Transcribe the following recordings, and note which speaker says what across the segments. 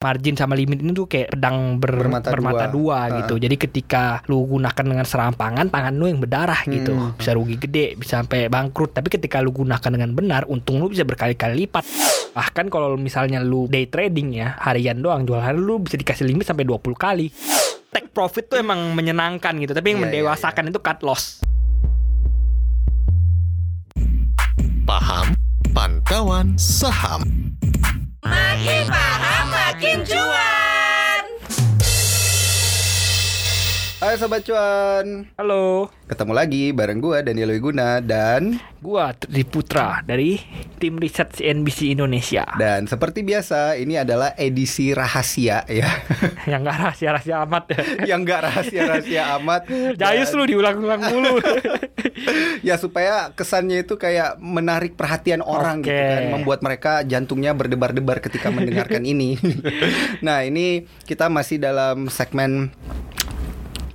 Speaker 1: margin sama limit ini tuh kayak pedang ber-
Speaker 2: Bermata
Speaker 1: bermata,
Speaker 2: dua.
Speaker 1: dua, gitu. Jadi ketika lu gunakan dengan serampangan, tangan lu yang berdarah gitu.
Speaker 2: Hmm.
Speaker 1: Bisa rugi gede, bisa sampai bangkrut. Tapi ketika lu gunakan dengan benar, untung lu bisa berkali-kali lipat. Bahkan kalau misalnya lu day trading ya, harian doang jual hari lu bisa dikasih limit sampai 20 kali. Take profit tuh emang menyenangkan gitu, tapi yang
Speaker 2: Iya, iya,
Speaker 1: mendewasakan itu cut loss.
Speaker 3: Paham Pantauan Saham
Speaker 4: Makin paham makin cuan.
Speaker 2: Hai Sobat Cuan
Speaker 1: Halo,
Speaker 2: Ketemu lagi bareng gua Daniel Wiguna Dan
Speaker 1: gua Tri Putra dari tim riset CNBC Indonesia.
Speaker 2: Dan seperti biasa ini adalah edisi rahasia ya
Speaker 1: yang gak rahasia-rahasia amat ya.
Speaker 2: Yang gak rahasia-rahasia amat
Speaker 1: Jayus
Speaker 2: Dan-
Speaker 1: lu diulang-ulang mulu.
Speaker 2: Ya supaya kesannya itu kayak menarik perhatian orang gitu
Speaker 1: Oke.
Speaker 2: kan Membuat mereka jantungnya berdebar-debar ketika mendengarkan ini Nah ini kita masih dalam segmen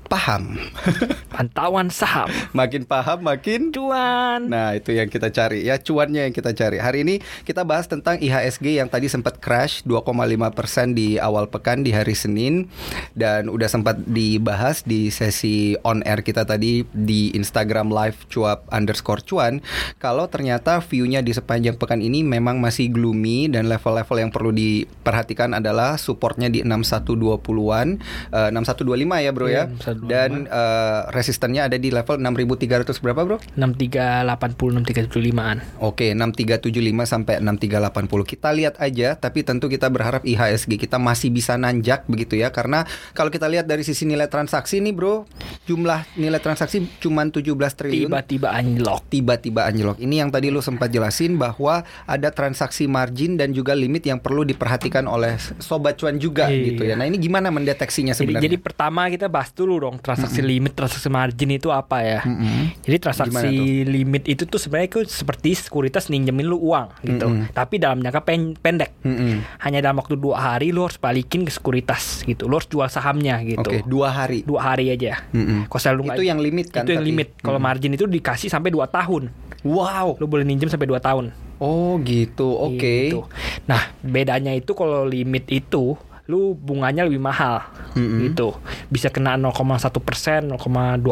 Speaker 2: Paham
Speaker 1: Pantauan saham.
Speaker 2: Makin paham makin
Speaker 1: Cuan.
Speaker 2: Nah itu yang kita cari ya cuannya yang kita cari Hari ini kita bahas tentang IHSG yang tadi sempat crash 2,5% di awal pekan di hari Senin Dan udah sempat dibahas di sesi on air kita tadi di Instagram live cuap underscore cuan Kalau ternyata viewnya di sepanjang pekan ini memang masih gloomy Dan level-level yang perlu diperhatikan adalah supportnya di 6120-an eh, 6125 ya bro
Speaker 1: Iya,
Speaker 2: ya
Speaker 1: 6125.
Speaker 2: Dan eh, resistennya ada di level 6300 berapa bro?
Speaker 1: 6380 6375-an.
Speaker 2: Oke, 6375 sampai 6380. Kita lihat aja, tapi tentu kita berharap IHSG kita masih bisa nanjak begitu ya karena kalau kita lihat dari sisi nilai transaksi nih, Bro, jumlah nilai transaksi cuma 17 triliun.
Speaker 1: Tiba-tiba anjlok.
Speaker 2: Tiba-tiba anjlok. Ini yang tadi lu sempat jelasin bahwa ada transaksi margin dan juga limit yang perlu diperhatikan oleh sobat cuan juga
Speaker 1: Iya.
Speaker 2: gitu ya. Nah, ini gimana mendeteksinya
Speaker 1: Jadi,
Speaker 2: sebenarnya?
Speaker 1: jadi pertama kita bahas dulu dong transaksi limit, transaksi margin itu apa ya?
Speaker 2: Mm-mm.
Speaker 1: Jadi transaksi limit itu tuh sebenarnya itu seperti sekuritas ninjemin lu uang gitu.
Speaker 2: Mm-mm.
Speaker 1: Tapi dalam jangka pen- pendek.
Speaker 2: Mm-mm.
Speaker 1: Hanya dalam waktu dua hari lu harus balikin ke sekuritas gitu. Lu harus jual sahamnya gitu.
Speaker 2: Oke, dua hari.
Speaker 1: Dua hari aja.
Speaker 2: Mm-mm.
Speaker 1: Kalau selalu
Speaker 2: Itu yang limit kan?
Speaker 1: Itu yang
Speaker 2: tapi?
Speaker 1: limit. Kalau margin itu dikasih sampai 2 tahun.
Speaker 2: Wow.
Speaker 1: Lu boleh minjem sampai 2 tahun.
Speaker 2: Oh, gitu. Oke.
Speaker 1: Gitu. Nah, bedanya itu kalau limit itu lu bunganya lebih mahal
Speaker 2: Mm-mm.
Speaker 1: gitu bisa kena 0,1 persen 0,2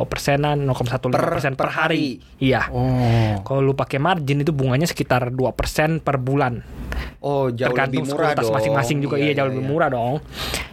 Speaker 1: persenan 0,15
Speaker 2: Per-
Speaker 1: persen
Speaker 2: per
Speaker 1: per hari iya
Speaker 2: Oh.
Speaker 1: kalau lu pakai margin itu bunganya sekitar 2 persen per bulan
Speaker 2: Oh, jauh
Speaker 1: tergantung
Speaker 2: lebih murah dong.
Speaker 1: masing-masing juga iya, jauh lebih murah dong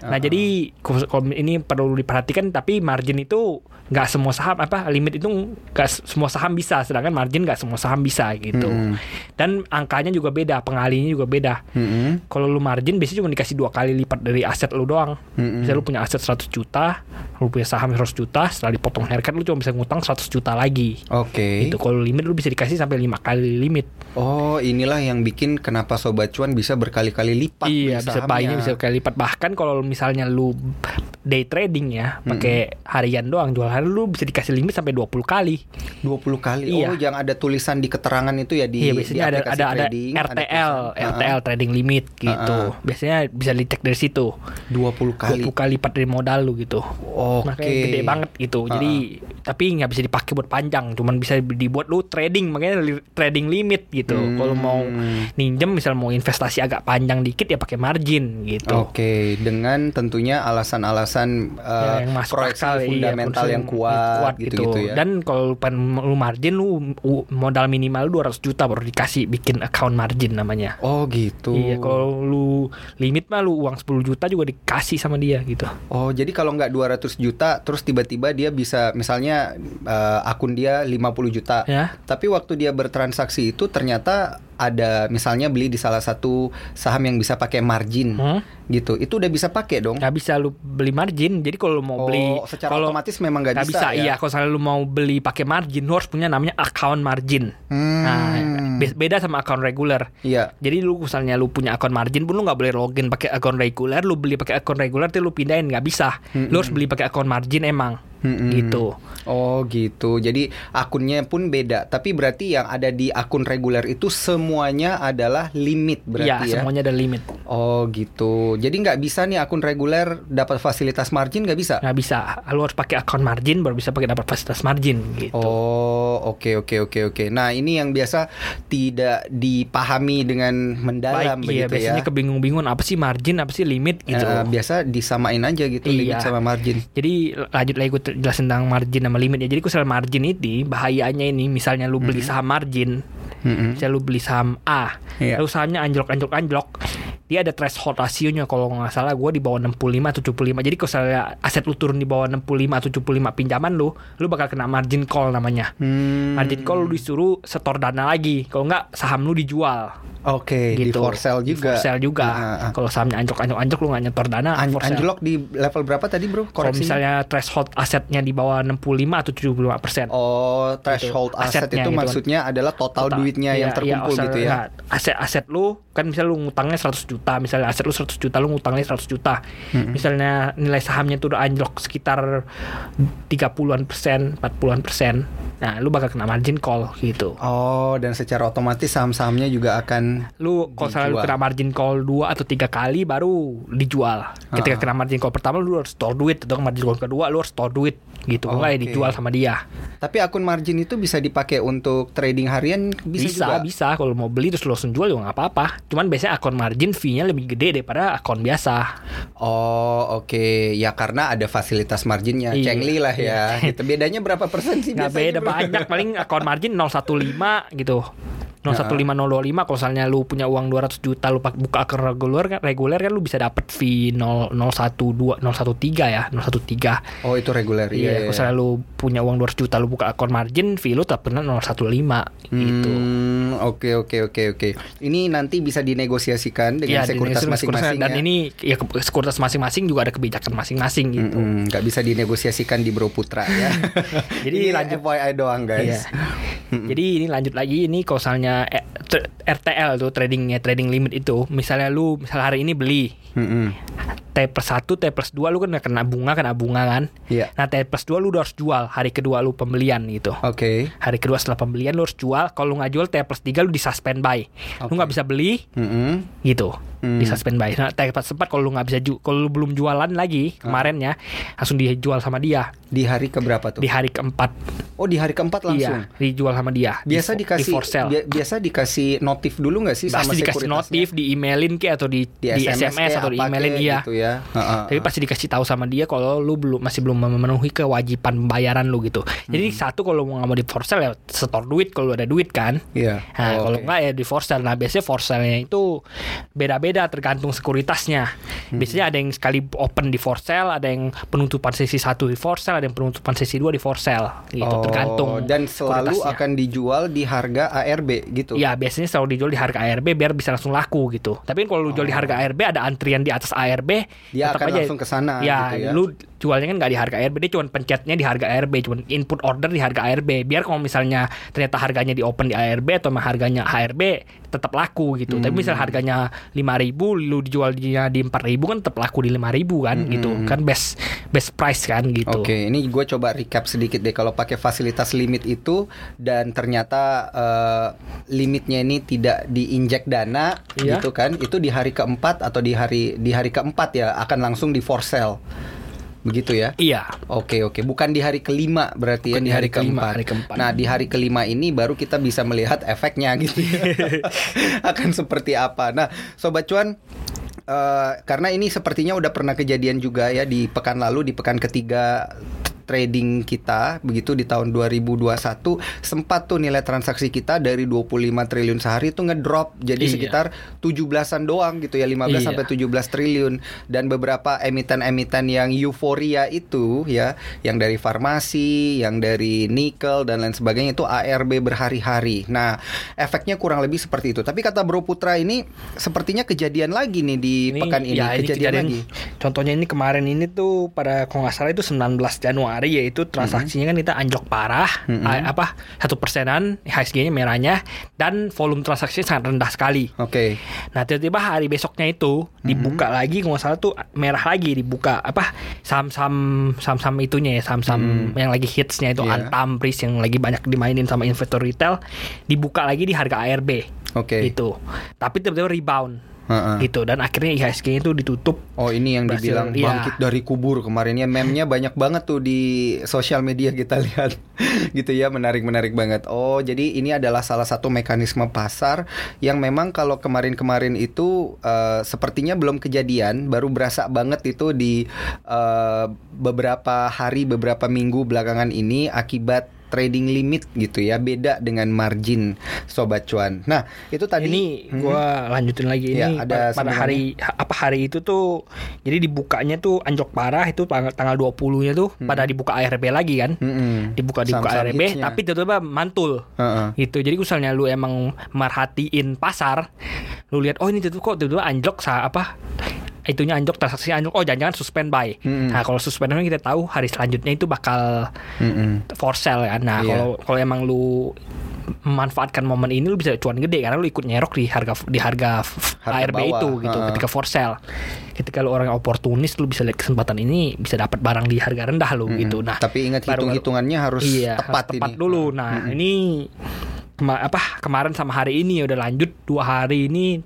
Speaker 1: nah
Speaker 2: Uh-uh.
Speaker 1: jadi ko- ini perlu diperhatikan tapi margin itu nggak semua saham apa limit itu nggak semua saham bisa sedangkan margin nggak semua saham bisa gitu
Speaker 2: Mm-mm.
Speaker 1: dan angkanya juga beda pengalinya juga beda
Speaker 2: Mm-mm.
Speaker 1: kalau lu margin biasanya cuma dikasih dua kali lipat dari aset lu doang.
Speaker 2: Mm-mm.
Speaker 1: Misalnya lu punya aset 100 juta, lu punya saham 100 juta, setelah dipotong haircut lu cuma bisa ngutang 100 juta lagi.
Speaker 2: Oke.
Speaker 1: Itu kalau limit lu bisa dikasih sampai lima kali limit.
Speaker 2: Oh, inilah yang bikin kenapa sobat cuan bisa berkali-kali lipat
Speaker 1: iya, bisa buynya bisa kali lipat. Bahkan kalau misalnya lu day trading ya, pakai harian doang jual hari lu bisa dikasih limit sampai 20 kali.
Speaker 2: 20 kali.
Speaker 1: Iya.
Speaker 2: Oh, yang ada tulisan di keterangan itu ya di
Speaker 1: iya,
Speaker 2: di
Speaker 1: biasanya ada
Speaker 2: aplikasi
Speaker 1: ada ada
Speaker 2: trading,
Speaker 1: RTL,
Speaker 2: tulisan.
Speaker 1: RTL trading limit gitu.
Speaker 2: Uh-uh.
Speaker 1: Biasanya bisa dicek dari situ.
Speaker 2: Uh-uh. 20 kali.
Speaker 1: 20 kali lipat dari modal lu gitu.
Speaker 2: Oke.
Speaker 1: Makanya gede banget gitu. Jadi tapi nggak bisa dipakai buat panjang, cuman bisa dibuat lu trading makanya li- trading limit gitu.
Speaker 2: Hmm.
Speaker 1: Kalau mau ninjem misal mau investasi agak panjang dikit ya pakai margin gitu.
Speaker 2: Oke, dengan tentunya alasan-alasan uh,
Speaker 1: Ya, yang masuk
Speaker 2: proyeksi
Speaker 1: akal, iya,
Speaker 2: fundamental
Speaker 1: proyeksi
Speaker 2: yang kuat, gitu-gitu ya.
Speaker 1: Dan kalau lu margin lu modal minimal lu 200 juta baru dikasih bikin account margin namanya.
Speaker 2: Oh, gitu.
Speaker 1: Iya, kalau lu limit mah lu uang 10 juta juga dikasih sama dia gitu.
Speaker 2: Oh, jadi kalau nggak 200 juta terus tiba-tiba dia bisa misalnya eh, akun dia 50 juta.
Speaker 1: Ya.
Speaker 2: Tapi waktu dia bertransaksi itu ternyata ada misalnya beli di salah satu saham yang bisa pakai margin
Speaker 1: Hmm?
Speaker 2: gitu. Itu udah bisa pakai dong.
Speaker 1: nggak bisa lu beli margin jadi kalau lu mau
Speaker 2: Oh,
Speaker 1: beli
Speaker 2: secara
Speaker 1: kalau
Speaker 2: otomatis memang nggak
Speaker 1: nggak
Speaker 2: bisa, ya?
Speaker 1: iya kalau misalnya lu mau beli pakai margin lu harus punya namanya account margin
Speaker 2: Hmm.
Speaker 1: nah be- beda sama account regular
Speaker 2: Iya.
Speaker 1: jadi lu misalnya lu punya account margin pun lu nggak boleh login pakai account regular lu beli pakai account regular tuh lu pindahin nggak bisa lu harus beli pakai account margin emang
Speaker 2: Mm-mm.
Speaker 1: gitu.
Speaker 2: Oh gitu. Jadi akunnya pun beda. Tapi berarti yang ada di akun reguler itu semuanya adalah limit
Speaker 1: Iya,
Speaker 2: berarti ya?
Speaker 1: semuanya ada limit.
Speaker 2: Oh gitu. Jadi nggak bisa nih akun reguler dapat fasilitas margin nggak bisa?
Speaker 1: Nggak bisa. Lu harus pakai account margin baru bisa pakai dapat fasilitas margin gitu.
Speaker 2: Oh oke oke oke oke. Nah ini yang biasa tidak dipahami dengan mendalam
Speaker 1: Baik, iya
Speaker 2: begitu
Speaker 1: biasanya
Speaker 2: ya.
Speaker 1: kebingung-bingungan apa sih margin, apa sih limit gitu.
Speaker 2: Eh, biasa disamain aja gitu limit
Speaker 1: Iya.
Speaker 2: sama margin.
Speaker 1: Jadi lanjut lagi gue jelasin tentang margin sama limit ya. Jadi kusel margin ini bahayanya ini misalnya lu beli saham margin,
Speaker 2: Mm-mm.
Speaker 1: misalnya lu beli saham A,
Speaker 2: Iya.
Speaker 1: lalu sahamnya anjlok anjlok anjlok, dia ada threshold rasionya kalau nggak salah gue di bawah 65 75. Jadi kalau misalnya aset lu turun di bawah 65 75 pinjaman lu, lu bakal kena margin call namanya.
Speaker 2: Hmm,
Speaker 1: Margin call lu disuruh setor dana lagi. Kalau nggak saham lu dijual.
Speaker 2: Oke di
Speaker 1: gitu.
Speaker 2: for sale
Speaker 1: Di
Speaker 2: juga.
Speaker 1: for sale juga.
Speaker 2: Nah, ah.
Speaker 1: Kalau sahamnya anjlok anjlok anjlok lu nggak nyetor dana.
Speaker 2: An- anjlok di level berapa tadi bro?
Speaker 1: Kalau misalnya threshold asetnya di bawah 65 atau 75 persen.
Speaker 2: Oh, threshold
Speaker 1: Gitu.
Speaker 2: aset
Speaker 1: Asetnya
Speaker 2: itu
Speaker 1: gitu.
Speaker 2: maksudnya adalah total,
Speaker 1: Total.
Speaker 2: duitnya yang
Speaker 1: Iya,
Speaker 2: terkumpul
Speaker 1: iya,
Speaker 2: gitu ya.
Speaker 1: nah, Aset-aset lu kan misal lu ngutangnya 100 juta, misalnya aset lu 100 juta, lu ngutangnya 100 juta. Misalnya nilai sahamnya itu udah anjlok sekitar 30-an persen, 40-an persen. Nah, lu bakal kena margin call gitu.
Speaker 2: Oh, dan secara otomatis saham-sahamnya juga akan
Speaker 1: Lu kalau misalnya lu kena margin call 2 atau tiga kali baru dijual. Ketika
Speaker 2: Ah.
Speaker 1: kena margin call pertama lu harus store duit atau margin call kedua lu harus store duit gitu. Nggak ya
Speaker 2: Oke.
Speaker 1: dijual sama dia.
Speaker 2: Tapi akun margin itu bisa dipakai untuk trading harian bisa,
Speaker 1: Bisa,
Speaker 2: juga.
Speaker 1: bisa. Kalau mau beli terus lu langsung jual juga nggak apa-apa. Cuman biasanya akun margin fee-nya lebih gede daripada akun biasa.
Speaker 2: Oh, oke. Ya karena ada fasilitas marginnya.
Speaker 1: Iya.
Speaker 2: Cengli lah ya. Gitu. Bedanya berapa persen sih
Speaker 1: Nggak beda banyak. Paling akun margin 015 gitu. 015 025 kalau misalnya lu punya uang 200 juta lu buka akun reguler kan reguler kan lu bisa dapet fee 0 012 013 ya 013
Speaker 2: Oh, itu reguler.
Speaker 1: Iya, kalau misalnya lu punya uang 200 juta lu buka akun margin fee lu tetap kena 015 gitu.
Speaker 2: Hmm, oke oke oke oke. Ini nanti bisa dinegosiasikan dengan
Speaker 1: Iya,
Speaker 2: sekuritas masing-masing
Speaker 1: dan
Speaker 2: ya.
Speaker 1: ini ya sekuritas masing-masing juga ada kebijakan masing-masing gitu.
Speaker 2: Mm-mm, nggak bisa dinegosiasikan di Bro Putra ya.
Speaker 1: Jadi
Speaker 2: Ini
Speaker 1: lanjut
Speaker 2: FYI doang guys.
Speaker 1: Iya. Jadi ini lanjut lagi ini kalau misalnya eh, tr- RTL tuh tradingnya trading limit itu misalnya lu misal hari ini beli
Speaker 2: Mm-mm.
Speaker 1: T plus 1, T plus 2 lu kan kena bunga kena bunga kan
Speaker 2: Iya.
Speaker 1: Nah T plus 2 lu udah harus jual hari kedua lu pembelian gitu
Speaker 2: Oke.
Speaker 1: Hari kedua setelah pembelian lu harus jual Kalau lu nggak jual T plus 3 lu di suspend buy Lu
Speaker 2: Oke.
Speaker 1: nggak bisa beli
Speaker 2: Mm-mm.
Speaker 1: gitu
Speaker 2: Hmm.
Speaker 1: di suspend buy nah T plus 4 kalau lu nggak bisa ju kalau lu belum jualan lagi
Speaker 2: Ah.
Speaker 1: kemarinnya langsung dijual sama dia
Speaker 2: Di hari keberapa tuh?
Speaker 1: di hari keempat
Speaker 2: Oh di hari keempat langsung.
Speaker 1: iya dijual sama dia
Speaker 2: Biasa
Speaker 1: di,
Speaker 2: dikasih
Speaker 1: di for sale
Speaker 2: bia- biasa dikasih notif dulu nggak sih sama
Speaker 1: pasti dikasih
Speaker 2: sekuritasnya?
Speaker 1: notif di emailin ke atau di, di, SMS,
Speaker 2: kayak
Speaker 1: atau di emailin iya
Speaker 2: gitu ya. Heeh.
Speaker 1: tapi pasti dikasih tahu sama dia kalau lu belum masih belum memenuhi kewajiban pembayaran lu gitu jadi
Speaker 2: Hmm.
Speaker 1: satu kalau mau nggak mau di for sale ya setor duit kalau ada duit kan
Speaker 2: Iya.
Speaker 1: Nah,
Speaker 2: Oh,
Speaker 1: kalau
Speaker 2: oke.
Speaker 1: enggak ya di for sale. Nah, biasanya for sale-nya itu beda-beda tergantung sekuritasnya.
Speaker 2: Hmm.
Speaker 1: Biasanya ada yang sekali open di for sale, ada yang penutupan sesi satu di for sale, ada yang penutupan sesi dua di for sale. Gitu,
Speaker 2: Oh,
Speaker 1: tergantung.
Speaker 2: dan selalu akan dijual di harga ARB gitu.
Speaker 1: Ya biasanya selalu dijual di harga ARB biar bisa langsung laku gitu. Tapi kalau lu jual di harga ARB ada antrian di atas ARB,
Speaker 2: Oh. Dia akan
Speaker 1: aja-
Speaker 2: langsung ke sana
Speaker 1: Ya,
Speaker 2: gitu ya.
Speaker 1: lu jualnya kan nggak di harga ARB, dia cuma pencetnya di harga ARB, cuma input order di harga ARB. Biar kalau misalnya ternyata harganya di open di ARB atau harganya HRB tetap laku gitu. Tapi misal
Speaker 2: Hmm.
Speaker 1: harganya 5000 lu dijual di di 4000 kan tetap laku di 5000 kan gitu. Kan best best price kan gitu.
Speaker 2: Hmm, Oke, ini gue coba recap sedikit deh. Kalau pakai fasilitas limit itu dan ternyata eh, limitnya ini tidak diinjek dana,
Speaker 1: Iya.
Speaker 2: gitu kan? Itu di hari keempat atau di hari di hari keempat ya akan langsung di for sale, begitu ya?
Speaker 1: Iya.
Speaker 2: Oke oke, bukan di hari kelima berarti
Speaker 1: Bukan
Speaker 2: ya
Speaker 1: di hari kelima,
Speaker 2: keempat.
Speaker 1: hari keempat.
Speaker 2: Nah di hari kelima ini baru kita bisa melihat efeknya gitu ya. akan seperti apa. Nah sobat cuan. eh, karena ini sepertinya udah pernah kejadian juga ya di pekan lalu di pekan ketiga trading kita begitu di tahun 2021 sempat tuh nilai transaksi kita dari 25 triliun sehari itu ngedrop jadi
Speaker 1: Iya.
Speaker 2: sekitar 17-an doang gitu ya 15
Speaker 1: Iya.
Speaker 2: sampai 17 triliun dan beberapa emiten-emiten yang euforia itu ya yang dari farmasi, yang dari nikel dan lain sebagainya itu ARB berhari-hari. Nah, efeknya kurang lebih seperti itu. Tapi kata Bro Putra ini sepertinya kejadian lagi nih di pekan ini,
Speaker 1: ya,
Speaker 2: kejadian, lagi.
Speaker 1: Contohnya ini kemarin ini tuh pada kalau nggak salah itu 19 Januari yaitu transaksinya kan kita anjlok parah,
Speaker 2: Mhm.
Speaker 1: a- apa satu persenan IHSG-nya merahnya dan volume transaksinya sangat rendah sekali.
Speaker 2: Oke.
Speaker 1: Nah tiba-tiba hari besoknya itu dibuka lagi kalau nggak salah tuh merah lagi dibuka apa saham-saham saham-saham itunya ya saham-saham yang lagi hitsnya itu
Speaker 2: Iya.
Speaker 1: Antam, Breeze yang lagi banyak dimainin sama investor retail dibuka lagi di harga ARB
Speaker 2: Oke.
Speaker 1: gitu. Tapi tiba-tiba rebound
Speaker 2: Heeh.
Speaker 1: gitu dan akhirnya IHSG itu ditutup
Speaker 2: Oh ini yang
Speaker 1: Berhasil,
Speaker 2: dibilang
Speaker 1: iya.
Speaker 2: bangkit dari kubur kemarinnya memnya banyak banget tuh di sosial media kita lihat gitu ya menarik menarik banget. Oh jadi ini adalah salah satu mekanisme pasar yang memang kalau kemarin-kemarin itu eh, sepertinya belum kejadian baru berasa banget itu di eh, beberapa hari beberapa minggu belakangan ini akibat trading limit gitu ya beda dengan margin sobat cuan. Nah itu tadi
Speaker 1: ini
Speaker 2: Mhm.
Speaker 1: gua lanjutin lagi
Speaker 2: Iya,
Speaker 1: ini
Speaker 2: ada
Speaker 1: pada, pada hari ha- apa hari itu tuh jadi dibukanya tuh anjlok parah itu tanggal tanggal 20-nya tuh pada dibuka ARB lagi kan.
Speaker 2: Mm-mm.
Speaker 1: Dibuka dibuka
Speaker 2: Saham-saham
Speaker 1: ARB
Speaker 2: hitsnya.
Speaker 1: tapi tiba-tiba mantul.
Speaker 2: Heeh.
Speaker 1: gitu jadi misalnya lu emang merhatiin pasar lu lihat oh ini tuh kok tiba-tiba anjlok sa apa itunya anjlok transaksi anjlok oh jangan-jangan suspend buy
Speaker 2: Mm-mm.
Speaker 1: nah kalau suspend buy kita tahu hari selanjutnya itu bakal
Speaker 2: Mm-mm.
Speaker 1: for sale kan nah
Speaker 2: Iya.
Speaker 1: kalau kalau emang lu memanfaatkan momen ini lu bisa cuan gede karena lu ikut nyerok di harga di harga,
Speaker 2: Harga
Speaker 1: ARB
Speaker 2: bawah,
Speaker 1: itu gitu
Speaker 2: heeh.
Speaker 1: ketika for sale ketika lu orang yang oportunis lu bisa lihat kesempatan ini bisa dapat barang di harga rendah lu
Speaker 2: Mm-mm.
Speaker 1: gitu nah
Speaker 2: Tapi ingat
Speaker 1: baru-
Speaker 2: hitung-hitungannya harus
Speaker 1: iya,
Speaker 2: tepat,
Speaker 1: harus tepat
Speaker 2: ini.
Speaker 1: dulu. Nah, ini kema- apa kemarin sama hari ini udah lanjut dua hari ini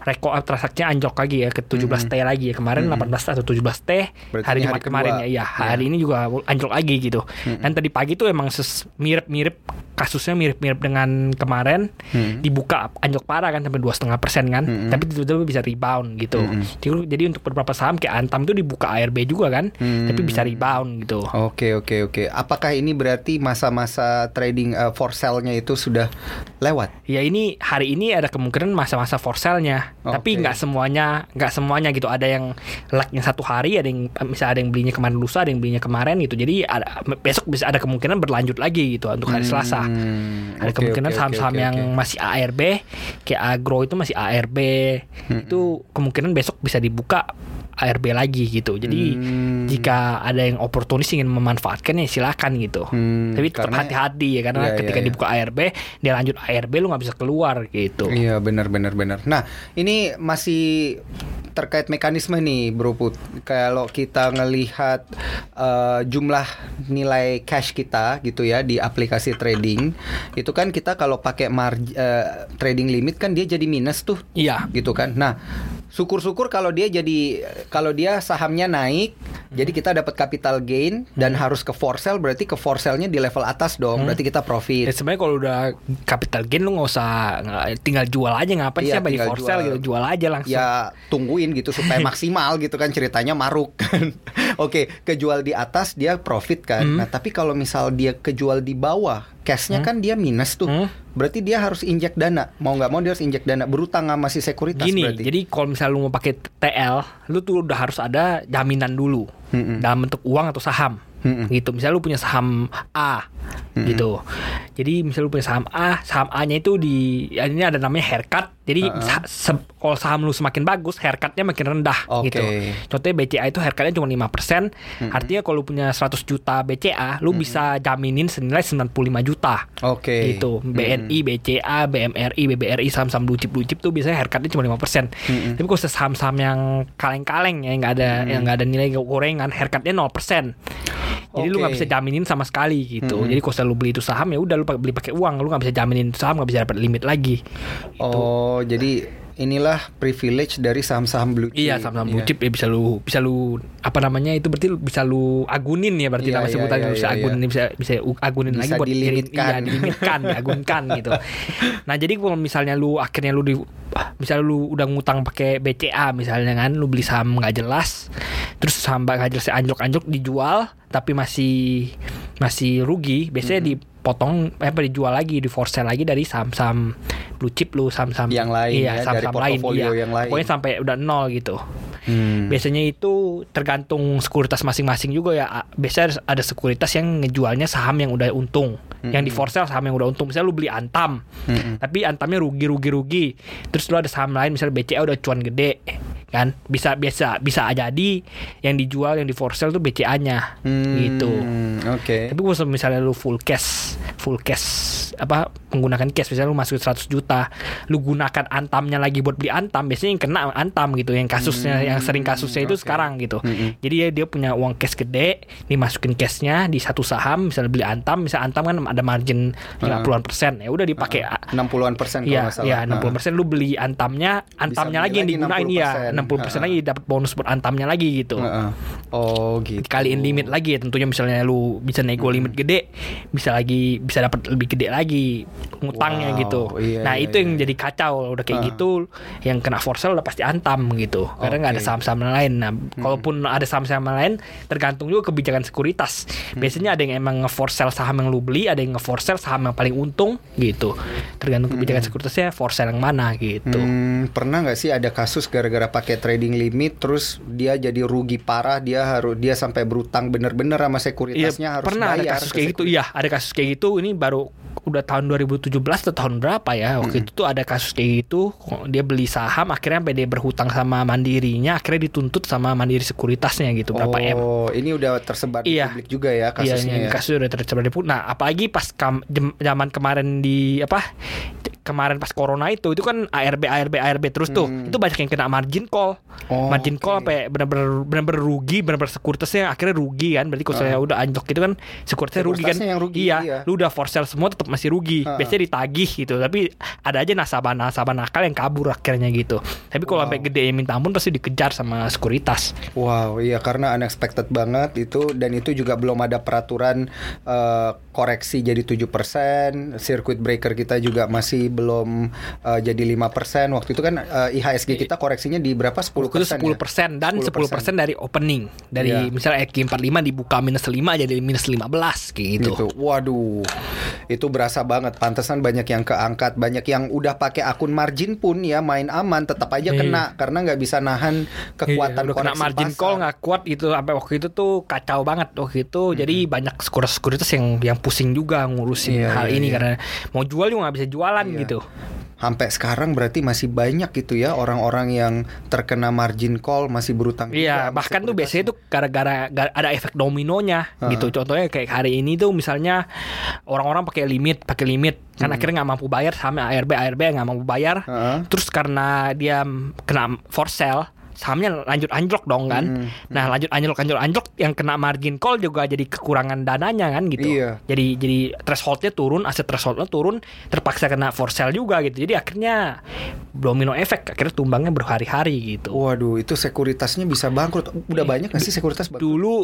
Speaker 1: rekor transaksinya anjlok lagi ya ke 17 T lagi. Ya kemarin 18 atau 17 T
Speaker 2: Berarti
Speaker 1: hari Jumat
Speaker 2: hari
Speaker 1: kemarin ya. Iya hari ini juga anjlok lagi gitu. Dan tadi pagi tuh emang mirip-mirip kasusnya mirip-mirip dengan kemarin.
Speaker 2: Hmm.
Speaker 1: dibuka anjlok parah kan sampai dua setengah persen kan.
Speaker 2: Mm-mm.
Speaker 1: tapi tiba-tiba bisa rebound gitu.
Speaker 2: Mm-mm.
Speaker 1: jadi, jadi untuk beberapa saham kayak Antam tuh dibuka ARB juga kan
Speaker 2: Hmm.
Speaker 1: tapi bisa rebound gitu.
Speaker 2: Oke oke oke. Apakah ini berarti masa-masa trading uh, for sale-nya itu sudah lewat?
Speaker 1: Ya ini hari ini ada kemungkinan masa-masa for sale-nya, tapi nggak semuanya, nggak semuanya gitu. Ada yang lag-nya satu hari, ada yang misalnya ada yang belinya kemarin lusa, ada yang belinya kemarin gitu. Jadi ada, besok bisa ada kemungkinan berlanjut lagi gitu untuk hari Selasa.
Speaker 2: Hmm,
Speaker 1: Ada
Speaker 2: oke,
Speaker 1: kemungkinan saham-saham
Speaker 2: oke,
Speaker 1: yang
Speaker 2: oke.
Speaker 1: masih ARB, kayak agro itu masih ARB, itu kemungkinan besok bisa dibuka ARB lagi gitu. Jadi
Speaker 2: Hmm.
Speaker 1: jika ada yang oportunis ingin memanfaatkan ya silakan gitu.
Speaker 2: Hmm,
Speaker 1: Tapi tetap hati-hati ya karena
Speaker 2: Iya, iya,
Speaker 1: ketika
Speaker 2: iya.
Speaker 1: dibuka ARB, dia lanjut ARB lu nggak bisa keluar gitu.
Speaker 2: Iya benar benar benar. Nah ini masih terkait mekanisme nih Bro Put. Kalau kita ngelihat eh, jumlah nilai cash kita gitu ya di aplikasi trading, itu kan kita kalau pakai marg- eh, trading limit kan dia jadi minus tuh
Speaker 1: Iya.
Speaker 2: gitu kan. Nah, syukur-syukur kalau dia jadi kalau dia sahamnya naik, jadi kita dapat capital gain dan
Speaker 1: Hmm.
Speaker 2: harus ke for sale berarti ke for sale-nya di level atas dong. Berarti kita profit.
Speaker 1: Ya sebenarnya kalau udah capital gain lu nggak usah tinggal jual aja ngapain
Speaker 2: Iya,
Speaker 1: sih bagi for sale gitu jual aja langsung.
Speaker 2: ya tungguin gitu supaya maksimal gitu kan ceritanya maruk kan. Oke, kejual di atas dia profit kan.
Speaker 1: Hmm.
Speaker 2: Nah, tapi kalau misal dia kejual di bawah, cashnya kan dia minus tuh.
Speaker 1: Hmm.
Speaker 2: Berarti dia harus injek dana. Mau nggak mau dia harus injek dana berutang sama si sekuritas
Speaker 1: Gini,
Speaker 2: berarti.
Speaker 1: jadi kalau misalnya lu mau pakai TL, lu tuh udah harus ada jaminan dulu
Speaker 2: Mm-mm.
Speaker 1: dalam bentuk uang atau saham.
Speaker 2: Mm-mm.
Speaker 1: Gitu. Misalnya lu punya saham A gitu. Jadi misalnya lu punya saham A, saham A-nya itu di ya ini ada namanya haircut. Jadi
Speaker 2: Uh-uh.
Speaker 1: sa- se- kalau saham lu semakin bagus, haircutnya makin rendah
Speaker 2: Oke.
Speaker 1: gitu. Contohnya BCA itu haircutnya cuma 5%. Artinya kalau lu punya 100 juta BCA, lu bisa jaminin senilai 95 juta.
Speaker 2: Oke.
Speaker 1: gitu BNI, BCA, BMRI, BBRI saham-saham blue chip blue chip tuh biasanya haircutnya cuma 5% tapi kalau saham-saham yang kaleng-kaleng ya nggak ada yang nggak ada nilai gorengan haircutnya 0% jadi lu nggak bisa jaminin sama sekali gitu. Jadi kalau lu beli itu saham ya udah lu beli pakai uang lu nggak bisa jaminin saham nggak bisa dapat limit lagi. Gitu.
Speaker 2: Oh, jadi inilah privilege dari saham-saham blue chip.
Speaker 1: Iya saham-saham blue
Speaker 2: Iya.
Speaker 1: chip ya bisa lu bisa lu apa namanya itu berarti lu- bisa lu agunin ya berarti
Speaker 2: Iya,
Speaker 1: nama
Speaker 2: iya,
Speaker 1: sebutannya
Speaker 2: iya,
Speaker 1: bisa
Speaker 2: iya,
Speaker 1: agunin bisa bisa agunin
Speaker 2: Bisa
Speaker 1: lagi buat
Speaker 2: dilimitkan.
Speaker 1: iya, dilimitkan diagunkan gitu. Nah jadi kalau misalnya lu akhirnya lu di misalnya lu udah ngutang pakai BCA misalnya kan lu beli saham nggak jelas terus saham nggak jelas anjlok-anjlok dijual tapi masih masih rugi biasanya dipotong eh, apa dijual lagi di for sale lagi dari saham-saham blue chip lu saham-saham
Speaker 2: Yang lain
Speaker 1: iya,
Speaker 2: ya,
Speaker 1: saham-saham
Speaker 2: dari
Speaker 1: lain iya.
Speaker 2: yang lain.
Speaker 1: pokoknya sampai udah nol gitu
Speaker 2: Hmm.
Speaker 1: Biasanya itu tergantung sekuritas masing-masing juga ya. Biasanya ada sekuritas yang ngejualnya saham yang udah untung. Yang di for sale saham yang udah untung. Misalnya lu beli Antam.
Speaker 2: Mm-mm.
Speaker 1: Tapi Antamnya rugi rugi rugi. Terus lu ada saham lain misalnya BCA udah cuan gede. Kan? Bisa biasa bisa jadi yang dijual yang di for sale tuh BCA-nya gitu
Speaker 2: Hmm, Oke.
Speaker 1: tapi kalau misalnya lu full cash full cash apa menggunakan cash misalnya lu masukin 100 juta lu gunakan antamnya lagi buat beli antam biasanya yang kena antam gitu yang kasusnya yang sering kasusnya itu
Speaker 2: oke.
Speaker 1: sekarang gitu
Speaker 2: Hmm.
Speaker 1: jadi dia, dia punya uang cash gede dimasukin cashnya di satu saham misalnya beli antam misalnya antam kan ada margin 50-an persen ya udah dipakai
Speaker 2: 60-an persen kalau
Speaker 1: Iya,
Speaker 2: nggak salah.
Speaker 1: iya 60 persen lu beli antamnya, antamnya
Speaker 2: beli
Speaker 1: lagi yang
Speaker 2: lagi
Speaker 1: digunain iya,
Speaker 2: 60%.
Speaker 1: 60 persen
Speaker 2: Ha-ha.
Speaker 1: lagi dapat bonus buat antamnya lagi gitu.
Speaker 2: Heeh. Oh gitu.
Speaker 1: Dikaliin limit lagi ya tentunya misalnya lu bisa nego limit gede, bisa lagi bisa dapat lebih gede lagi ngutangnya
Speaker 2: Wow,
Speaker 1: gitu.
Speaker 2: iya,
Speaker 1: nah,
Speaker 2: iya,
Speaker 1: itu yang
Speaker 2: iya.
Speaker 1: jadi kacau udah kayak
Speaker 2: Ha.
Speaker 1: gitu, yang kena for sale udah pasti antam gitu. Karena nggak ada saham-saham lain. Nah, kalaupun ada saham-saham lain tergantung juga kebijakan sekuritas. Biasanya ada yang emang nge-for sale saham yang lu beli, ada yang nge-for sale saham yang paling untung gitu. Tergantung kebijakan sekuritasnya for sale yang mana gitu.
Speaker 2: Hmm, pernah nggak sih ada kasus gara-gara pakai trading limit terus dia jadi rugi parah dia harus dia sampai berutang bener-bener sama sekuritasnya
Speaker 1: Iya,
Speaker 2: harus
Speaker 1: pernah ada
Speaker 2: bayar
Speaker 1: kasus
Speaker 2: ke
Speaker 1: kayak gitu. Iya, ada kasus kayak gitu. Ini baru udah tahun 2017 atau tahun berapa ya? Waktu itu tuh ada kasus kayak gitu. Dia beli saham, akhirnya sampai dia berhutang sama mandirinya, akhirnya dituntut sama mandiri sekuritasnya gitu berapa M.
Speaker 2: Oh, ini udah tersebar di
Speaker 1: Iya.
Speaker 2: publik juga ya kasusnya
Speaker 1: iya,
Speaker 2: ya.
Speaker 1: kasus udah tersebar di Nah, apalagi pas kam- jem- zaman kemarin di apa? Kemarin pas corona itu itu kan ARB ARB ARB terus tuh.
Speaker 2: Hmm.
Speaker 1: Itu banyak yang kena margin call.
Speaker 2: Oh,
Speaker 1: margin call
Speaker 2: oke.
Speaker 1: sampai benar-benar benar-benar rugi, benar-benar sekuritasnya akhirnya rugi kan. Berarti kalau saya udah anjlok gitu kan sekuritasnya rugi kan.
Speaker 2: Yang rugi,
Speaker 1: iya,
Speaker 2: iya.
Speaker 1: lu udah for sale semua tetap masih rugi.
Speaker 2: Ha-ha.
Speaker 1: Biasanya ditagih gitu. Tapi ada aja nasabah-nasabah nakal yang kabur akhirnya gitu. Tapi kalau
Speaker 2: Wow.
Speaker 1: sampai gede yang minta ampun pasti dikejar sama sekuritas.
Speaker 2: Wow, iya karena unexpected banget itu dan itu juga belum ada peraturan eh, koreksi jadi 7%, circuit breaker kita juga masih belum eh, jadi 5%. Waktu itu kan eh, IHSG kita koreksinya di berapa? 10%.
Speaker 1: Itu 10%
Speaker 2: ya?
Speaker 1: dan 10%, dari opening. Dari
Speaker 2: Iya.
Speaker 1: misalnya EQ 45 dibuka minus 5 jadi minus 15 kayak gitu.
Speaker 2: gitu. Waduh, itu berasa banget. Pantesan banyak yang keangkat, banyak yang udah pakai akun margin pun ya main aman, tetap aja
Speaker 1: Iya.
Speaker 2: kena karena nggak bisa nahan kekuatan
Speaker 1: Iya, udah kena margin
Speaker 2: pasar.
Speaker 1: call nggak kuat itu sampai waktu itu tuh kacau banget waktu itu jadi banyak sekuritas-sekuritas yang yang pusing juga ngurusin
Speaker 2: Iya,
Speaker 1: hal
Speaker 2: iya,
Speaker 1: ini
Speaker 2: iya.
Speaker 1: karena mau jual juga nggak bisa jualan
Speaker 2: Iya.
Speaker 1: gitu
Speaker 2: Sampai sekarang berarti masih banyak gitu ya orang-orang yang terkena margin call masih berutang.
Speaker 1: Iya, bahkan tuh biasanya tuh gara-gara gara- ada efek dominonya
Speaker 2: Heeh.
Speaker 1: gitu. Contohnya kayak hari ini tuh misalnya orang-orang pakai limit, pakai limit, kan akhirnya nggak mampu bayar sama ARB, ARB nggak mampu bayar.
Speaker 2: Heeh.
Speaker 1: Terus karena dia kena for sale, sahamnya lanjut anjlok dong kan.
Speaker 2: Mm,
Speaker 1: Nah, lanjut anjlok anjlok anjlok yang kena margin call juga jadi kekurangan dananya kan gitu.
Speaker 2: Iya.
Speaker 1: Jadi jadi thresholdnya turun, aset thresholdnya turun, terpaksa kena for sale juga gitu. Jadi akhirnya domino efek, akhirnya tumbangnya berhari-hari gitu.
Speaker 2: Waduh, itu sekuritasnya bisa bangkrut. Udah banyak nggak sih sekuritas bangkrut?
Speaker 1: dulu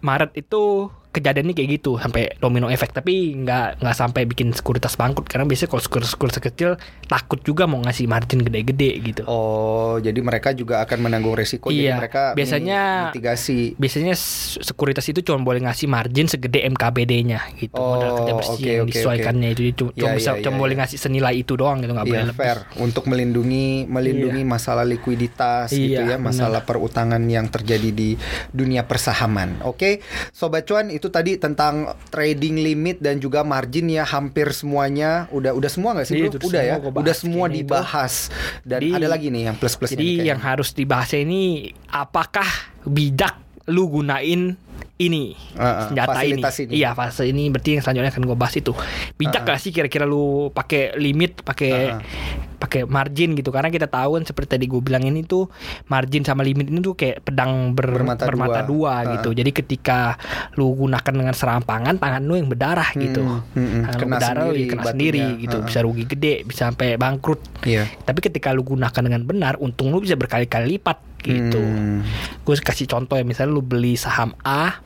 Speaker 1: Maret itu kejadiannya kayak gitu sampai domino efek tapi nggak nggak sampai bikin sekuritas bangkrut karena biasanya kalau sekuritas sekuritas kecil takut juga mau ngasih margin gede-gede gitu
Speaker 2: Oh, jadi mereka juga akan menanggung resiko. Jadi
Speaker 1: Iya,
Speaker 2: mereka
Speaker 1: biasanya-
Speaker 2: mi- mitigasi.
Speaker 1: biasanya sekuritas itu cuma boleh ngasih margin segede MKBD-nya gitu
Speaker 2: Oh,
Speaker 1: modal kerja bersih
Speaker 2: oke,
Speaker 1: yang disesuaikannya itu cuma,
Speaker 2: Iya,
Speaker 1: bisa,
Speaker 2: iya,
Speaker 1: cuma
Speaker 2: iya,
Speaker 1: boleh
Speaker 2: iya.
Speaker 1: ngasih senilai itu doang gitu nggak boleh
Speaker 2: Iya,
Speaker 1: lebih
Speaker 2: fair untuk melindungi melindungi masalah likuiditas gitu
Speaker 1: Iya,
Speaker 2: ya, masalah perutangan yang terjadi di dunia persahaman. Oke, sobat cuan itu tadi tentang trading limit dan juga margin ya hampir semuanya udah udah semua nggak sih
Speaker 1: Iya,
Speaker 2: bro?
Speaker 1: itu
Speaker 2: Udah
Speaker 1: semua
Speaker 2: ya,
Speaker 1: gua bahas
Speaker 2: udah semua
Speaker 1: itu.
Speaker 2: dibahas dan
Speaker 1: Jadi-
Speaker 2: ada lagi nih yang plus plusnya.
Speaker 1: Jadi yang harus dibahas ini apakah bijak lu gunain ini
Speaker 2: Ah, ah,
Speaker 1: senjata ini.
Speaker 2: ini.
Speaker 1: Iya, fase ini berarti yang selanjutnya akan gue bahas itu. Bijak
Speaker 2: Ah, ah.
Speaker 1: gak sih kira-kira lu pakai limit, pakai
Speaker 2: Ah, ah.
Speaker 1: pakai margin gitu karena kita tahu kan seperti tadi gue bilang ini tuh margin sama limit ini tuh kayak pedang ber-
Speaker 2: Bermata
Speaker 1: bermata,
Speaker 2: dua.
Speaker 1: dua,
Speaker 2: Ah,
Speaker 1: gitu. Jadi ketika lu gunakan dengan serampangan tangan lu yang berdarah gitu.
Speaker 2: Hmm, hmm, hmm.
Speaker 1: Tangan lu
Speaker 2: Kena
Speaker 1: berdarah
Speaker 2: sendiri
Speaker 1: kena
Speaker 2: batunya.
Speaker 1: sendiri gitu.
Speaker 2: Ah.
Speaker 1: Bisa rugi gede, bisa sampai bangkrut.
Speaker 2: Iya.
Speaker 1: Tapi ketika lu gunakan dengan benar, untung lu bisa berkali-kali lipat gitu.
Speaker 2: Hmm.
Speaker 1: Gue kasih contoh ya, misalnya lu beli saham A,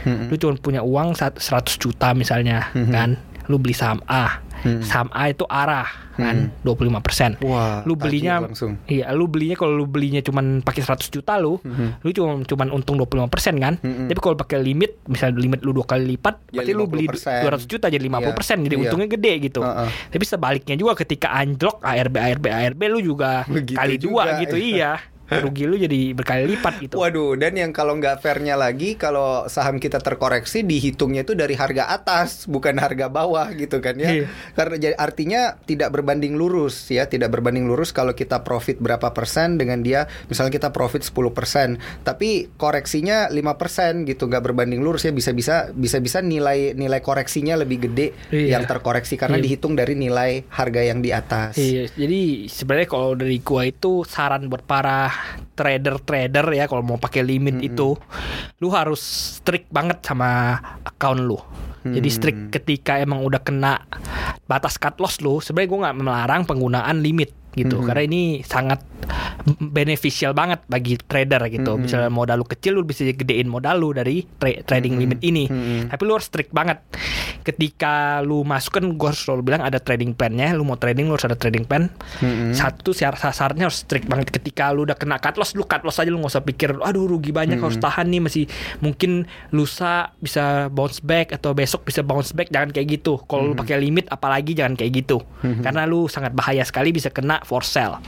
Speaker 2: Hmm.
Speaker 1: lu cuma punya uang sat- 100 juta misalnya,
Speaker 2: Mhm.
Speaker 1: kan? Lu beli saham A.
Speaker 2: Hmm.
Speaker 1: Saham A itu arah kan 25%.
Speaker 2: Wah,
Speaker 1: Lu
Speaker 2: tajir
Speaker 1: belinya
Speaker 2: langsung.
Speaker 1: Iya, lu belinya kalau lu belinya cuman pakai 100 juta lu,
Speaker 2: Mhm.
Speaker 1: lu cuma cuman untung 25% kan?
Speaker 2: Mhm.
Speaker 1: Tapi kalau pakai limit, misalnya limit lu dua kali lipat,
Speaker 2: Ya,
Speaker 1: berarti lu beli
Speaker 2: 50%.
Speaker 1: 200 juta jadi 50%, jadi
Speaker 2: Iya.
Speaker 1: untungnya gede gitu.
Speaker 2: Heeh.
Speaker 1: Tapi sebaliknya juga ketika anjlok ARB ARB ARB lu juga
Speaker 2: Begitu
Speaker 1: kali
Speaker 2: juga,
Speaker 1: dua gitu
Speaker 2: iya.
Speaker 1: iya. rugi lu jadi berkali lipat gitu.
Speaker 2: Waduh, dan yang kalau nggak fairnya lagi, kalau saham kita terkoreksi dihitungnya itu dari harga atas, bukan harga bawah gitu kan ya.
Speaker 1: Iya.
Speaker 2: Karena jadi artinya tidak berbanding lurus ya, tidak berbanding lurus kalau kita profit berapa persen dengan dia, misalnya kita profit 10 persen, tapi koreksinya 5 persen gitu, nggak berbanding lurus ya, bisa-bisa bisa-bisa nilai nilai koreksinya lebih gede
Speaker 1: Iya.
Speaker 2: yang terkoreksi karena
Speaker 1: Iya.
Speaker 2: dihitung dari nilai harga yang di atas.
Speaker 1: Iya, jadi sebenarnya kalau dari gua itu saran buat para trader-trader ya kalau mau pakai limit itu lu harus strict banget sama account lu. Jadi strict ketika emang udah kena batas cut loss lu, sebenarnya gua nggak melarang penggunaan limit gitu karena ini sangat beneficial banget bagi trader gitu. Misalnya modal lu kecil lu bisa gedein modal lu dari tra- trading limit ini. Tapi lu harus strict banget. Ketika lu masuk kan gua harus selalu bilang ada trading plan-nya, lu mau trading lu harus ada trading plan. Satu syarat syaratnya harus strict banget. Ketika lu udah kena cut loss, lu cut loss aja lu nggak usah pikir aduh rugi banyak harus tahan nih masih mungkin lusa bisa bounce back atau besok bisa bounce back jangan kayak gitu. Kalau lu pakai limit apalagi jangan kayak gitu. Karena lu sangat bahaya sekali bisa kena for sell.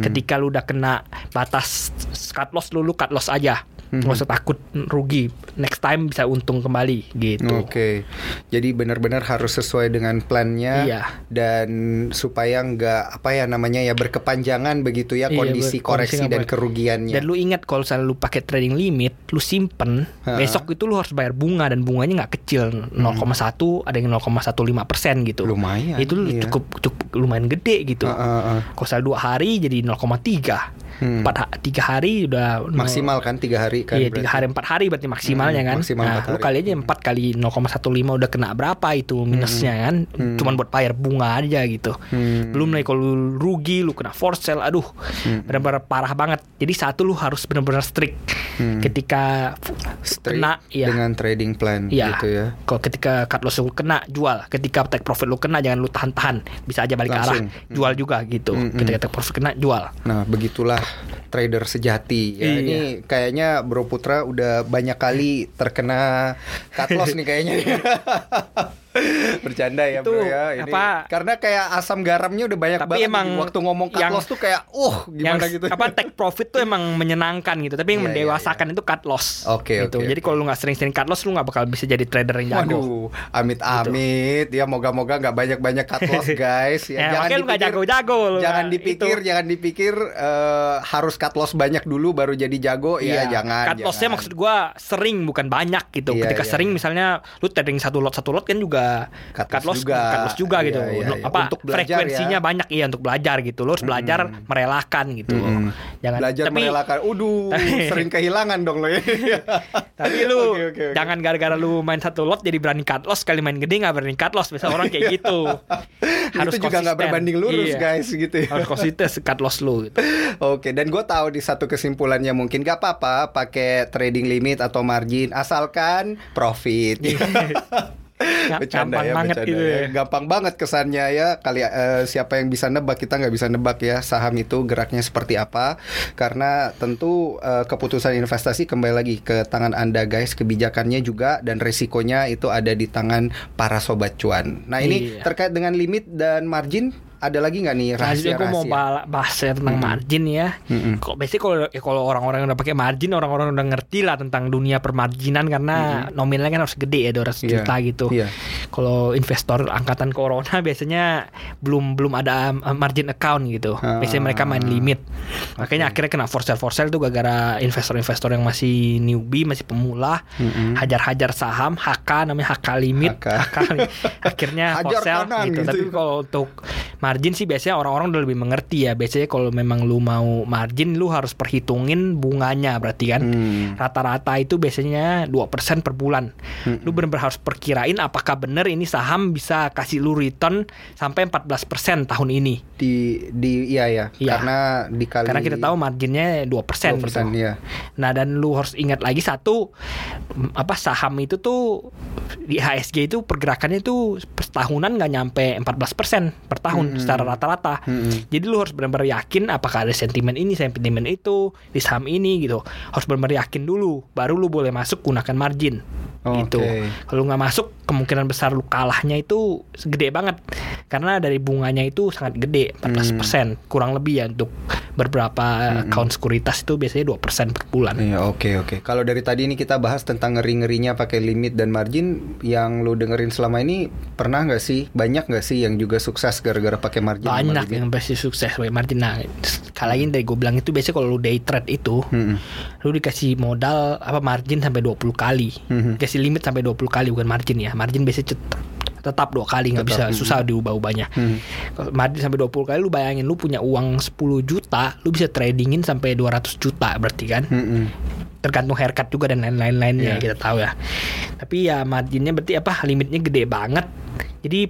Speaker 1: Ketika lu udah kena batas cut loss lu lu cut loss aja. Nggak usah takut rugi. Next time bisa untung kembali gitu.
Speaker 2: Oke, jadi benar-benar harus sesuai dengan plannya
Speaker 1: Iya.
Speaker 2: dan supaya nggak apa ya namanya ya berkepanjangan begitu ya
Speaker 1: Iya,
Speaker 2: kondisi
Speaker 1: ber-
Speaker 2: koreksi dan kerugiannya.
Speaker 1: Dan lu ingat kalau misalnya lu pakai trading limit, lu simpen,
Speaker 2: Ha.
Speaker 1: besok itu lu harus bayar bunga dan bunganya nggak kecil, 0,1 ada yang 0,15 persen gitu.
Speaker 2: Lumayan,
Speaker 1: Itu lu
Speaker 2: iya.
Speaker 1: cukup cukup lumayan gede gitu.
Speaker 2: Ah, ah, ah.
Speaker 1: Kalau dua hari jadi 0,3
Speaker 2: Hmm.
Speaker 1: Empat ha- tiga hari udah
Speaker 2: maksimal kan tiga hari kan?
Speaker 1: iya tiga hari empat hari berarti maksimalnya
Speaker 2: Hmm,
Speaker 1: kan.
Speaker 2: maksimal
Speaker 1: nah lu kali aja empat kali 0,15 udah kena berapa itu minusnya kan? Cuman buat bayar bunga aja gitu.
Speaker 2: Hmm.
Speaker 1: Belum lagi kalau lu rugi lu kena force sale, aduh benar-benar parah banget. Jadi satu lu harus benar-benar strict ketika f-
Speaker 2: Strict
Speaker 1: kena ya.
Speaker 2: dengan trading plan
Speaker 1: Iya.
Speaker 2: gitu ya.
Speaker 1: Kalau ketika cut loss lu kena jual, ketika take profit lu kena jangan lu tahan-tahan, bisa aja balik
Speaker 2: Langsung.
Speaker 1: arah jual juga gitu. Ketika take profit kena jual.
Speaker 2: Nah, begitulah trader sejati. Ya,
Speaker 1: Iya.
Speaker 2: ini kayaknya Bro Putra udah banyak kali terkena cut loss nih kayaknya. Bercanda ya,
Speaker 1: Itu
Speaker 2: Bro ya. Ini
Speaker 1: apa-
Speaker 2: karena kayak asam garamnya udah banyak
Speaker 1: Tapi
Speaker 2: banget
Speaker 1: emang
Speaker 2: waktu ngomong cut
Speaker 1: yang-
Speaker 2: loss tuh kayak uh
Speaker 1: yang
Speaker 2: gimana gitu.
Speaker 1: apa take profit tuh emang menyenangkan gitu tapi yang
Speaker 2: Iya, iya,
Speaker 1: mendewasakan itu cut loss
Speaker 2: Oke,
Speaker 1: gitu
Speaker 2: oke,
Speaker 1: jadi
Speaker 2: oke.
Speaker 1: kalau lu nggak sering-sering cut loss lu nggak bakal bisa jadi trader yang jago
Speaker 2: Waduh, amit-amit ya moga-moga nggak banyak-banyak cut loss guys.
Speaker 1: Ya, makanya lu nggak jago-jago lu.
Speaker 2: Jangan dipikir,
Speaker 1: itu.
Speaker 2: jangan dipikir eh, harus cut loss banyak dulu baru jadi jago.
Speaker 1: Iya,
Speaker 2: Ya jangan.
Speaker 1: Cut lossnya
Speaker 2: jangan.
Speaker 1: maksud gua sering bukan banyak gitu.
Speaker 2: Iya,
Speaker 1: Ketika
Speaker 2: iya,
Speaker 1: sering misalnya lu trading satu lot satu lot kan juga
Speaker 2: Cut
Speaker 1: cut,
Speaker 2: loss juga.
Speaker 1: cut loss juga
Speaker 2: Iya,
Speaker 1: gitu.
Speaker 2: iya,
Speaker 1: Lu-
Speaker 2: iya.
Speaker 1: Apa
Speaker 2: Untuk belajar
Speaker 1: frekuensinya
Speaker 2: ya.
Speaker 1: banyak iya untuk belajar gitu. Lu harus belajar merelakan gitu.
Speaker 2: Mm.
Speaker 1: Jangan
Speaker 2: belajar
Speaker 1: tapi,
Speaker 2: merelakan. Uduh, sering kehilangan dong lo ya.
Speaker 1: Tapi lu
Speaker 2: Oke, oke, oke.
Speaker 1: jangan gara-gara lu main satu lot jadi berani cut loss kali main gede nggak berani cut loss. Biasa orang kayak gitu.
Speaker 2: itu juga nggak berbanding lurus
Speaker 1: Iya.
Speaker 2: guys gitu ya.
Speaker 1: Harus konsisten cut loss lu gitu.
Speaker 2: Oke, dan gue tahu di satu kesimpulannya mungkin gak apa-apa pakai trading limit atau margin asalkan profit. Bercanda
Speaker 1: Gampang
Speaker 2: ya,
Speaker 1: banget
Speaker 2: bercanda
Speaker 1: gitu
Speaker 2: ya.
Speaker 1: ya.
Speaker 2: Gampang banget kesannya ya. Kali eh, siapa yang bisa nebak kita nggak bisa nebak ya saham itu geraknya seperti apa. Karena tentu eh, keputusan investasi kembali lagi ke tangan anda guys. Kebijakannya juga dan resikonya itu ada di tangan para sobat cuan. Nah ini
Speaker 1: Iya.
Speaker 2: terkait dengan limit dan margin ada lagi nggak nih
Speaker 1: Selanjutnya gue mau
Speaker 2: rahasia-rahasia?
Speaker 1: bala- bahas ya tentang margin ya.
Speaker 2: Mm-mm.
Speaker 1: Kok biasanya kalau ya kalau orang-orang udah pakai margin, orang-orang udah ngerti lah tentang dunia permarginan karena nominalnya kan harus gede ya 200
Speaker 2: Iya,
Speaker 1: juta gitu.
Speaker 2: iya.
Speaker 1: Kalau investor angkatan corona biasanya belum belum ada um, margin account gitu.
Speaker 2: Ah.
Speaker 1: Biasanya mereka main limit. Makanya akhirnya kena for sale for sale tuh gara-gara investor-investor yang masih newbie, masih pemula, hajar-hajar saham, HK namanya HK limit,
Speaker 2: HK.
Speaker 1: akhirnya for sale gitu.
Speaker 2: gitu
Speaker 1: Tapi kalau untuk margin sih biasanya orang-orang udah lebih mengerti ya. Biasanya kalau memang lu mau margin lu harus perhitungin bunganya berarti kan.
Speaker 2: Hmm.
Speaker 1: Rata-rata itu biasanya 2% per bulan. Lu benar-benar harus perkirain apakah benar ini saham bisa kasih lu return sampai 14% tahun ini.
Speaker 2: di di iya ya
Speaker 1: Iya.
Speaker 2: karena dikali
Speaker 1: Karena kita tahu marginnya 2%,
Speaker 2: 2%
Speaker 1: gitu.
Speaker 2: iya.
Speaker 1: Nah dan lu harus ingat lagi satu apa saham itu tuh di HSG itu pergerakannya itu setahunan nggak nyampe 14% per tahun secara rata-rata.
Speaker 2: Mm-mm.
Speaker 1: Jadi lu harus benar-benar yakin apakah ada sentimen ini, sentimen itu di saham ini gitu. Harus benar-benar yakin dulu, baru lu boleh masuk gunakan margin.
Speaker 2: Oke.
Speaker 1: Gitu. Kalau nggak masuk, kemungkinan besar lu kalahnya itu gede banget. karena dari bunganya itu sangat gede 14% kurang lebih ya untuk beberapa account sekuritas itu biasanya 2% per bulan.
Speaker 2: Iya oke oke. Kalau dari tadi ini kita bahas tentang ngeri ngerinya pakai limit dan margin, yang lu dengerin selama ini pernah nggak sih banyak nggak sih yang juga sukses gara-gara pakai margin?
Speaker 1: banyak yang pasti sukses pakai margin nah sekali lagi dari gue bilang itu biasanya kalau lu day trade itu
Speaker 2: Mm-mm.
Speaker 1: lu dikasih modal apa margin sampai 20 kali
Speaker 2: Mhm.
Speaker 1: Kasih limit sampai 20 kali bukan margin ya margin biasanya cet- tetap dua kali nggak bisa
Speaker 2: Tetap, mhm.
Speaker 1: susah diubah-ubahnya kalau margin sampai 20 kali lu bayangin lu punya uang 10 juta lu bisa tradingin sampai 200 juta berarti kan
Speaker 2: Mm-mm.
Speaker 1: tergantung haircut juga dan lain-lain lainnya
Speaker 2: Iya.
Speaker 1: kita tahu ya. Tapi ya marginnya berarti apa limitnya gede banget. Jadi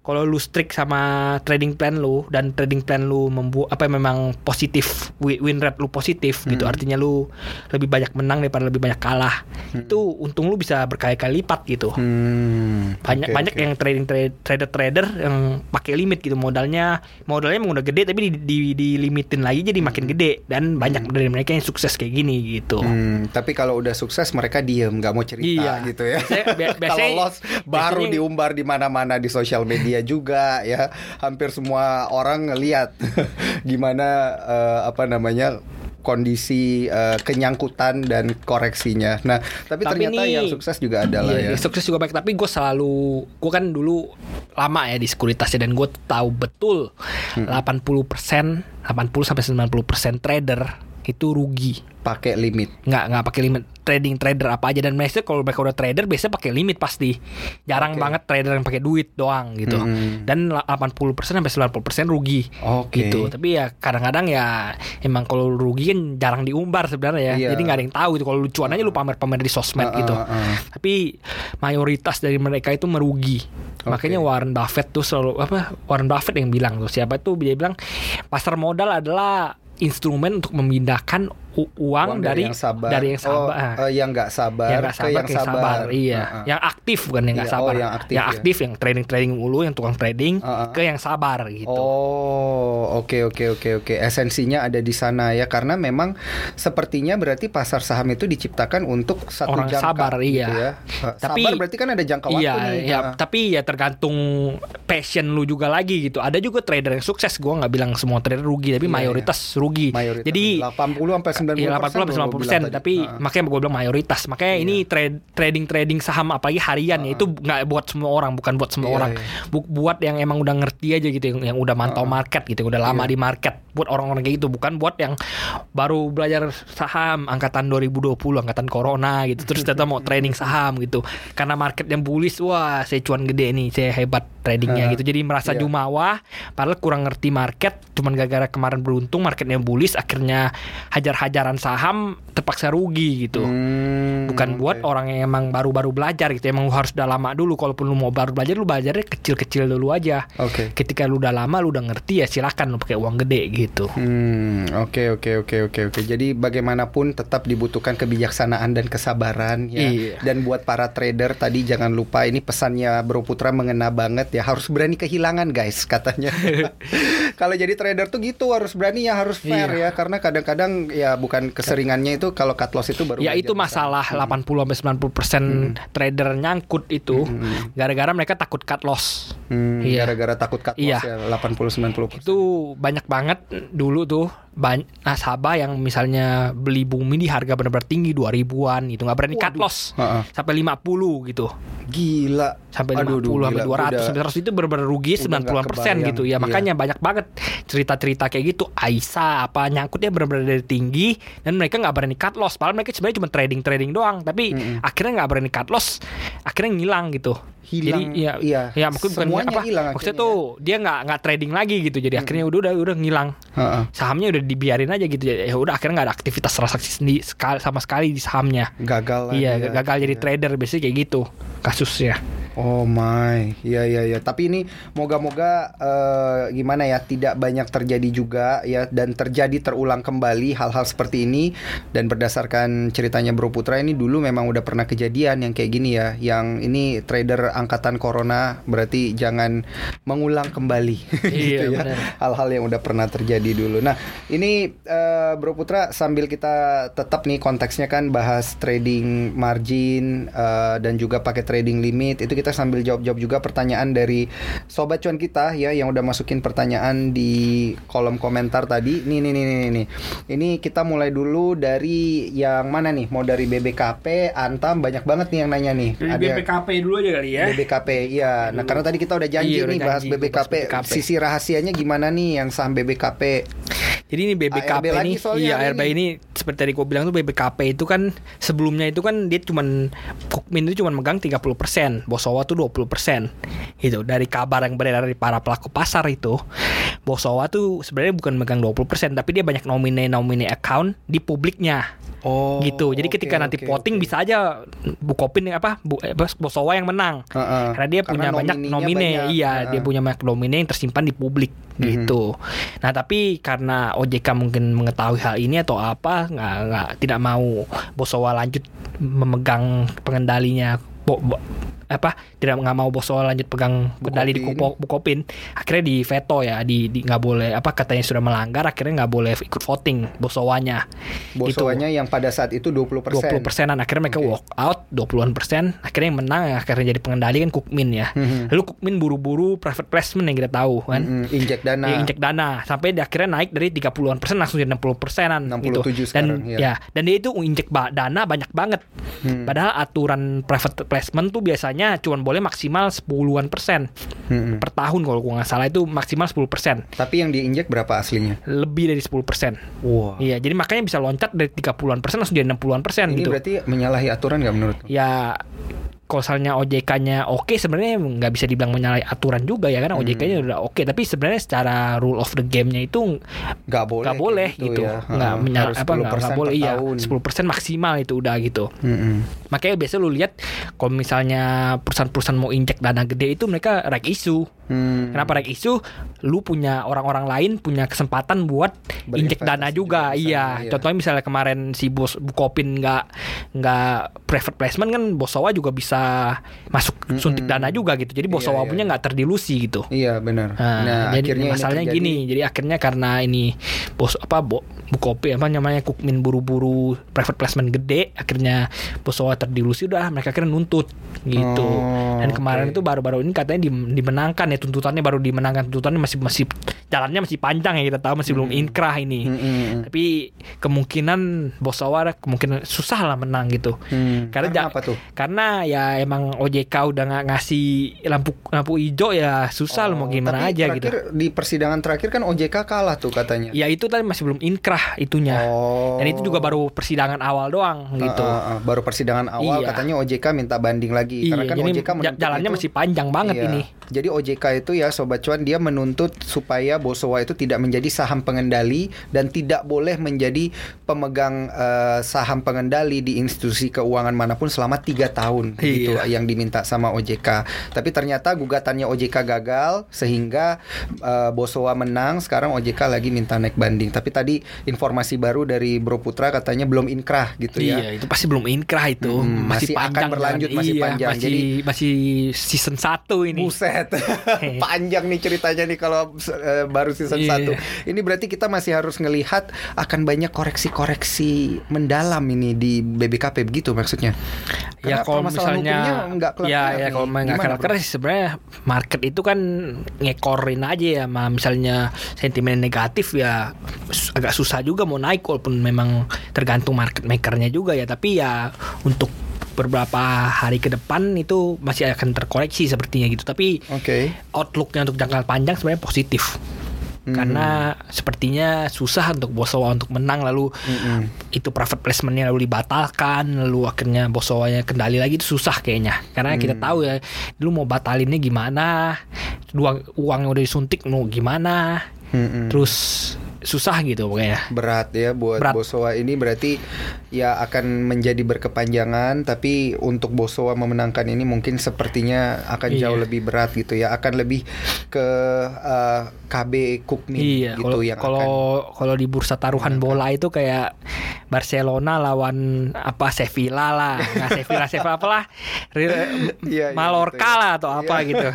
Speaker 1: kalau lu strict sama trading plan lu dan trading plan lu membuat apa memang positif wi- win rate lu positif gitu artinya lu lebih banyak menang daripada lebih banyak kalah itu untung lu bisa berkali-kali lipat gitu.
Speaker 2: Hmm,
Speaker 1: banyak
Speaker 2: oke,
Speaker 1: banyak
Speaker 2: oke.
Speaker 1: yang trading trader trader yang pakai limit gitu. Modalnya modalnya emang udah gede tapi di, di, dilimitin lagi jadi makin gede. Dan banyak dari mereka yang sukses kayak gini gitu.
Speaker 2: Hmm, tapi kalau udah sukses mereka diem nggak mau cerita
Speaker 1: Iya.
Speaker 2: gitu ya.
Speaker 1: Biasanya- bi-
Speaker 2: kalau
Speaker 1: biasanya-
Speaker 2: loss baru
Speaker 1: biasanya-
Speaker 2: diumbar di mana-mana di sosial media juga ya. Hampir semua orang ngeliat gimana eh, apa namanya kondisi eh, kenyangkutan dan koreksinya. Nah, tapi,
Speaker 1: Tapi
Speaker 2: ternyata
Speaker 1: ini-
Speaker 2: yang sukses juga ada lah
Speaker 1: Iya,
Speaker 2: ya.
Speaker 1: sukses juga baik tapi gue selalu gue kan dulu lama ya di sekuritasnya dan gue tahu betul 80% 80 sampai 90% trader itu rugi
Speaker 2: Pakai limit.
Speaker 1: nggak nggak pakai limit trading trader apa aja dan biasanya kalau mereka udah trader biasanya pakai limit pasti jarang
Speaker 2: Oke.
Speaker 1: banget trader yang pakai duit doang gitu
Speaker 2: Mm.
Speaker 1: dan la- 80% sampai 90% rugi
Speaker 2: Oke.
Speaker 1: gitu tapi ya kadang-kadang ya emang kalau rugi kan jarang diumbar sebenarnya ya
Speaker 2: Iya.
Speaker 1: jadi nggak ada yang tahu gitu kalau lucuan aja lu pamer-pamer di sosmed
Speaker 2: Ah,
Speaker 1: gitu
Speaker 2: ah, ah.
Speaker 1: tapi mayoritas dari mereka itu merugi makanya Warren Buffett tuh selalu apa Warren Buffett yang bilang tuh siapa tuh dia bilang pasar modal adalah instrumen untuk memindahkan uang, dari
Speaker 2: yang sabar,
Speaker 1: dari yang sabar
Speaker 2: oh, eh, yang nggak sabar,
Speaker 1: yang
Speaker 2: ke
Speaker 1: sabar
Speaker 2: yang
Speaker 1: ke yang sabar, iya
Speaker 2: Ah, ah.
Speaker 1: yang aktif bukan yang nggak
Speaker 2: Iya, oh,
Speaker 1: sabar
Speaker 2: yang aktif, ya.
Speaker 1: yang trading trading mulu yang tukang trading
Speaker 2: ah.
Speaker 1: ke yang sabar gitu
Speaker 2: Oh, oke oke oke oke. Esensinya ada di sana ya karena memang sepertinya berarti pasar saham itu diciptakan untuk satu
Speaker 1: Orang
Speaker 2: jangka
Speaker 1: sabar,
Speaker 2: gitu
Speaker 1: iya.
Speaker 2: ya.
Speaker 1: Tapi-
Speaker 2: sabar berarti kan ada jangka waktu
Speaker 1: iya,
Speaker 2: nih.
Speaker 1: iya,
Speaker 2: Ah.
Speaker 1: tapi ya tergantung passion lu juga lagi gitu. Ada juga trader yang sukses. Gua nggak bilang semua trader rugi, tapi
Speaker 2: Iya,
Speaker 1: mayoritas rugi.
Speaker 2: Mayoritas
Speaker 1: Jadi
Speaker 2: 80 sampai 90
Speaker 1: Iya 80 sampai 90 persen, tapi
Speaker 2: Ah.
Speaker 1: makanya gue bilang mayoritas. Makanya
Speaker 2: Iya.
Speaker 1: ini trade, trading trading saham apalagi harian ya itu nggak buat semua orang, bukan buat semua
Speaker 2: Iya,
Speaker 1: orang.
Speaker 2: iya.
Speaker 1: Bu- buat yang emang udah ngerti aja gitu, yang, yang udah mantau market gitu, udah lama
Speaker 2: Iya.
Speaker 1: di market. Buat orang-orang kayak gitu, bukan buat yang baru belajar saham angkatan 2020, angkatan corona gitu, terus ternyata mau trading saham gitu. Karena market yang bullish, wah saya cuan gede nih, saya hebat tradingnya
Speaker 2: Ah,
Speaker 1: gitu. Jadi merasa
Speaker 2: iya.
Speaker 1: jumawa, padahal kurang ngerti market, cuman gara-gara kemarin beruntung marketnya bullish, akhirnya hajar-hajaran saham terpaksa rugi gitu.
Speaker 2: Hmm,
Speaker 1: Bukan buat
Speaker 2: oke.
Speaker 1: orang yang emang baru-baru belajar gitu. Emang lu harus udah lama dulu. Kalaupun lu mau baru belajar, lu belajarnya kecil-kecil dulu aja.
Speaker 2: Oke.
Speaker 1: Ketika lu udah lama, lu udah ngerti ya silakan lu pakai uang gede gitu.
Speaker 2: Hmm, oke oke oke oke oke. Jadi bagaimanapun tetap dibutuhkan kebijaksanaan dan kesabaran ya.
Speaker 1: Iya.
Speaker 2: Dan buat para trader tadi jangan lupa ini pesannya Bro Putra mengena banget ya. Harus berani kehilangan guys katanya. kalau jadi trader tuh gitu harus berani ya harus fair
Speaker 1: Iya.
Speaker 2: ya karena kadang-kadang ya bukan keseringannya itu kalau cut loss itu baru
Speaker 1: Ya itu masalah 80 sampai 90% trader nyangkut itu gara-gara mereka takut cut loss.
Speaker 2: Hmm,
Speaker 1: Iya.
Speaker 2: gara-gara takut cut
Speaker 1: Iya.
Speaker 2: loss ya 80 90
Speaker 1: Itu banyak banget dulu tuh nasabah yang misalnya beli bumi di harga benar-benar tinggi 2000-an gitu nggak berani cut loss
Speaker 2: Heeh.
Speaker 1: sampai 50 gitu.
Speaker 2: Gila.
Speaker 1: sampai
Speaker 2: Aduh,
Speaker 1: 50
Speaker 2: aduh,
Speaker 1: sampai
Speaker 2: gila.
Speaker 1: 200
Speaker 2: Udah-
Speaker 1: sampai 100 itu benar-benar rugi
Speaker 2: udah
Speaker 1: 90-an persen gitu ya
Speaker 2: kebayang.
Speaker 1: makanya banyak banget cerita-cerita kayak gitu Aisyah apa nyangkutnya benar-benar dari tinggi dan mereka nggak berani cut loss padahal mereka sebenarnya cuma trading trading doang tapi akhirnya nggak berani cut loss akhirnya ngilang gitu
Speaker 2: Hilang,
Speaker 1: jadi ya
Speaker 2: iya.
Speaker 1: ya maksud bukan
Speaker 2: Semuanya
Speaker 1: apa
Speaker 2: hilang
Speaker 1: maksudnya
Speaker 2: akhirnya
Speaker 1: tuh dia nggak nggak trading lagi gitu jadi akhirnya udah udah udah ngilang
Speaker 2: Heeh.
Speaker 1: sahamnya udah dibiarin aja gitu ya udah akhirnya nggak ada aktivitas transaksi sendi- sekali sama sekali di sahamnya
Speaker 2: Gagal lah
Speaker 1: iya
Speaker 2: dia.
Speaker 1: gagal jadi
Speaker 2: Iya.
Speaker 1: trader biasanya kayak gitu kasusnya
Speaker 2: Oh my, iya iya iya. Tapi ini moga-moga eh, gimana ya, tidak banyak terjadi juga ya dan terjadi terulang kembali hal-hal seperti ini. Dan berdasarkan ceritanya Bro Putra ini dulu memang udah pernah kejadian yang kayak gini ya. Yang ini trader angkatan corona berarti jangan mengulang kembali gitu
Speaker 1: Iya,
Speaker 2: ya.
Speaker 1: benar.
Speaker 2: Hal-hal yang udah pernah terjadi dulu. Nah ini eh, Bro Putra sambil kita tetap nih konteksnya kan bahas trading margin eh, dan juga pakai trading limit itu kita kita sambil jawab-jawab juga pertanyaan dari sobat cuan kita ya yang udah masukin pertanyaan di kolom komentar tadi. Nih nih nih nih nih. Ini kita mulai dulu dari yang mana nih? Mau dari BBKP, Antam banyak banget nih yang nanya nih.
Speaker 1: Dari BPKP dulu aja kali ya.
Speaker 2: BBKP, iya. Nah, karena tadi kita udah janji
Speaker 1: Iya, udah
Speaker 2: nih bahas
Speaker 1: janji,
Speaker 2: BBKP.
Speaker 1: bahas BBKP.
Speaker 2: Sisi rahasianya gimana nih yang saham BBKP?
Speaker 1: Jadi ini BBKP
Speaker 2: ARB
Speaker 1: ini, iya
Speaker 2: hari
Speaker 1: ARB ini seperti tadi gue bilang tuh BBKP itu kan sebelumnya itu kan dia cuman Kukmin itu cuman megang 30%, Bosowa tuh 20%. Gitu. Dari kabar yang beredar dari para pelaku pasar itu, Bosowa tuh sebenarnya bukan megang 20%, tapi dia banyak nomine-nomine account di publiknya.
Speaker 2: Oh,
Speaker 1: gitu. Jadi
Speaker 2: oke,
Speaker 1: ketika nanti
Speaker 2: oke,
Speaker 1: voting
Speaker 2: oke.
Speaker 1: bisa aja Bukopin apa Bu, eh, Bosowa yang menang.
Speaker 2: Heeh.
Speaker 1: Karena dia punya banyak nomine,
Speaker 2: banyak.
Speaker 1: iya
Speaker 2: Heeh.
Speaker 1: dia punya banyak nomine yang tersimpan di publik
Speaker 2: Mhm.
Speaker 1: gitu. Nah tapi karena OJK mungkin mengetahui hal ini atau apa, nggak nggak tidak mau Bosowa lanjut memegang pengendalinya. Bo, bo- apa tidak nggak mau Bosowa lanjut pegang kendali di. Kupo- Bukopin akhirnya di veto ya di di- nggak boleh apa katanya sudah melanggar akhirnya nggak boleh ikut voting Bosowanya
Speaker 2: Bosowanya yang pada saat itu 20%.
Speaker 1: 20 persenan akhirnya mereka
Speaker 2: Oke.
Speaker 1: walk out 20-an persen akhirnya yang menang ya, akhirnya jadi pengendali kan Kukmin ya
Speaker 2: Mhm.
Speaker 1: lalu Kukmin buru-buru private placement yang kita tahu kan
Speaker 2: Mm-mm, injek dana.
Speaker 1: Ya, injek dana sampai dia akhirnya naik dari 30-an persen langsung jadi 60 persenan
Speaker 2: 67
Speaker 1: gitu.
Speaker 2: sekarang,
Speaker 1: dan
Speaker 2: ya.
Speaker 1: ya dan dia itu injek dana banyak banget
Speaker 2: Hmm.
Speaker 1: padahal aturan private placement tuh biasanya cuma boleh maksimal 10-an persen
Speaker 2: Mm-mm.
Speaker 1: per tahun kalau gua nggak salah itu maksimal 10 persen
Speaker 2: Tapi yang diinjek berapa aslinya?
Speaker 1: lebih dari 10 persen
Speaker 2: Wah.
Speaker 1: iya jadi makanya bisa loncat dari 30-an persen langsung jadi 60-an persen
Speaker 2: Ini
Speaker 1: gitu
Speaker 2: berarti menyalahi aturan nggak menurut?
Speaker 1: ya kalau misalnya OJK-nya oke sebenarnya nggak bisa dibilang menyalahi aturan juga ya karena
Speaker 2: Hmm.
Speaker 1: OJK-nya udah oke tapi sebenarnya secara rule of the game-nya itu
Speaker 2: Nggak boleh.
Speaker 1: nggak boleh
Speaker 2: kayak
Speaker 1: gitu,
Speaker 2: ya.
Speaker 1: nggak menyal- apa nggak
Speaker 2: 10%
Speaker 1: nggak boleh iya
Speaker 2: tahun.
Speaker 1: 10% maksimal itu udah gitu
Speaker 2: Mm-mm.
Speaker 1: makanya biasanya lu lihat kalau misalnya perusahaan-perusahaan mau injek dana gede itu mereka reg issue
Speaker 2: Hmm.
Speaker 1: Kenapa reg issue? Lu punya orang-orang lain punya kesempatan buat injek dana juga. iya.
Speaker 2: iya.
Speaker 1: Contohnya misalnya kemarin si bos Bukopin nggak nggak private placement kan Bosowa juga bisa masuk suntik dana juga gitu. Jadi Bosowa
Speaker 2: Iya, iya,
Speaker 1: punya nggak terdilusi gitu.
Speaker 2: Iya benar.
Speaker 1: Nah, jadi
Speaker 2: akhirnya
Speaker 1: masalahnya gini, jadi akhirnya karena ini bos apa bo, Bukopin apa namanya Kukmin buru-buru private placement gede, akhirnya Bosowa terdilusi udah mereka akhirnya nuntut gitu.
Speaker 2: Oh,
Speaker 1: Dan kemarin
Speaker 2: oke.
Speaker 1: itu baru-baru ini katanya di- dimenangkan ya tuntutannya baru dimenangkan tuntutannya masih masih jalannya masih panjang ya kita tahu masih belum inkrah ini.
Speaker 2: Mm-mm.
Speaker 1: Tapi kemungkinan Bosowa kemungkinan susah lah menang gitu.
Speaker 2: Hmm,
Speaker 1: Karena,
Speaker 2: karena apa tuh?
Speaker 1: Karena ya emang OJK udah nggak ngasih lampu lampu hijau ya susah lu mau
Speaker 2: Oh,
Speaker 1: gimana aja gitu.
Speaker 2: Di persidangan terakhir kan OJK kalah tuh katanya.
Speaker 1: Ya itu tadi masih belum inkrah itunya.
Speaker 2: Oh.
Speaker 1: Dan itu juga baru persidangan awal doang gitu.
Speaker 2: Ah, ah, ah. baru persidangan awal
Speaker 1: Iya.
Speaker 2: katanya OJK minta banding lagi
Speaker 1: iya,
Speaker 2: karena kan OJK
Speaker 1: jalannya
Speaker 2: itu-
Speaker 1: masih panjang banget
Speaker 2: Iya.
Speaker 1: ini.
Speaker 2: Jadi OJK itu ya sobat cuan dia menuntut supaya Bosowa itu tidak menjadi saham pengendali dan tidak boleh menjadi pemegang eh, saham pengendali di institusi keuangan mana pun selama tiga tahun
Speaker 1: Iya.
Speaker 2: gitu yang diminta sama OJK. Tapi ternyata gugatannya OJK gagal sehingga eh, Bosowa menang. Sekarang OJK lagi minta naik banding. Tapi tadi informasi baru dari Bro Putra katanya belum inkrah gitu ya.
Speaker 1: Iya, itu pasti belum inkrah itu.
Speaker 2: Hmm,
Speaker 1: masih,
Speaker 2: masih akan
Speaker 1: panjang
Speaker 2: berlanjut,
Speaker 1: kan.
Speaker 2: masih
Speaker 1: Iya,
Speaker 2: panjang.
Speaker 1: Masih
Speaker 2: Jadi-
Speaker 1: masih season 1 ini.
Speaker 2: Buset. Panjang nih ceritanya nih kalau eh, baru season
Speaker 1: Iya.
Speaker 2: 1. Ini berarti kita masih harus ngelihat akan banyak koreksi-koreksi mendalam ini di BBKP begitu maksudnya.
Speaker 1: Ya
Speaker 2: Karena
Speaker 1: kalau
Speaker 2: permasalahan
Speaker 1: misalnya
Speaker 2: nggak
Speaker 1: ya ya kalau nggak kelar sih sebenarnya market itu kan ngekorin aja ya. Sama misalnya sentimen negatif ya agak susah juga mau naik walaupun memang tergantung market makernya juga ya. Tapi ya untuk beberapa hari ke depan itu masih akan terkoreksi sepertinya gitu. Tapi
Speaker 2: Oke.
Speaker 1: outlooknya untuk jangka panjang sebenarnya positif
Speaker 2: Hmm.
Speaker 1: karena sepertinya susah untuk Bosowa untuk menang lalu
Speaker 2: Mm-mm.
Speaker 1: itu private placementnya lalu dibatalkan lalu akhirnya Bosowanya kendali lagi itu susah kayaknya karena kita
Speaker 2: Hmm.
Speaker 1: tahu ya dulu mau batalinnya gimana dua uang yang udah disuntik mau gimana
Speaker 2: Mm-mm.
Speaker 1: terus susah gitu pokoknya
Speaker 2: berat ya buat
Speaker 1: Berat.
Speaker 2: Bosowa ini berarti ya akan menjadi berkepanjangan tapi untuk Bosowa memenangkan ini mungkin sepertinya akan
Speaker 1: Iya.
Speaker 2: jauh lebih berat gitu ya akan lebih ke eh, KB Kukmin
Speaker 1: Iya,
Speaker 2: gitu
Speaker 1: kalau
Speaker 2: yang
Speaker 1: kalau
Speaker 2: akan
Speaker 1: kalau di bursa taruhan bola itu kayak Barcelona lawan apa Sevilla lah, nggak Sevilla Sevilla apalah,
Speaker 2: Iya, iya,
Speaker 1: Mallorca
Speaker 2: gitu ya.
Speaker 1: lah atau apa
Speaker 2: Iya.
Speaker 1: gitu.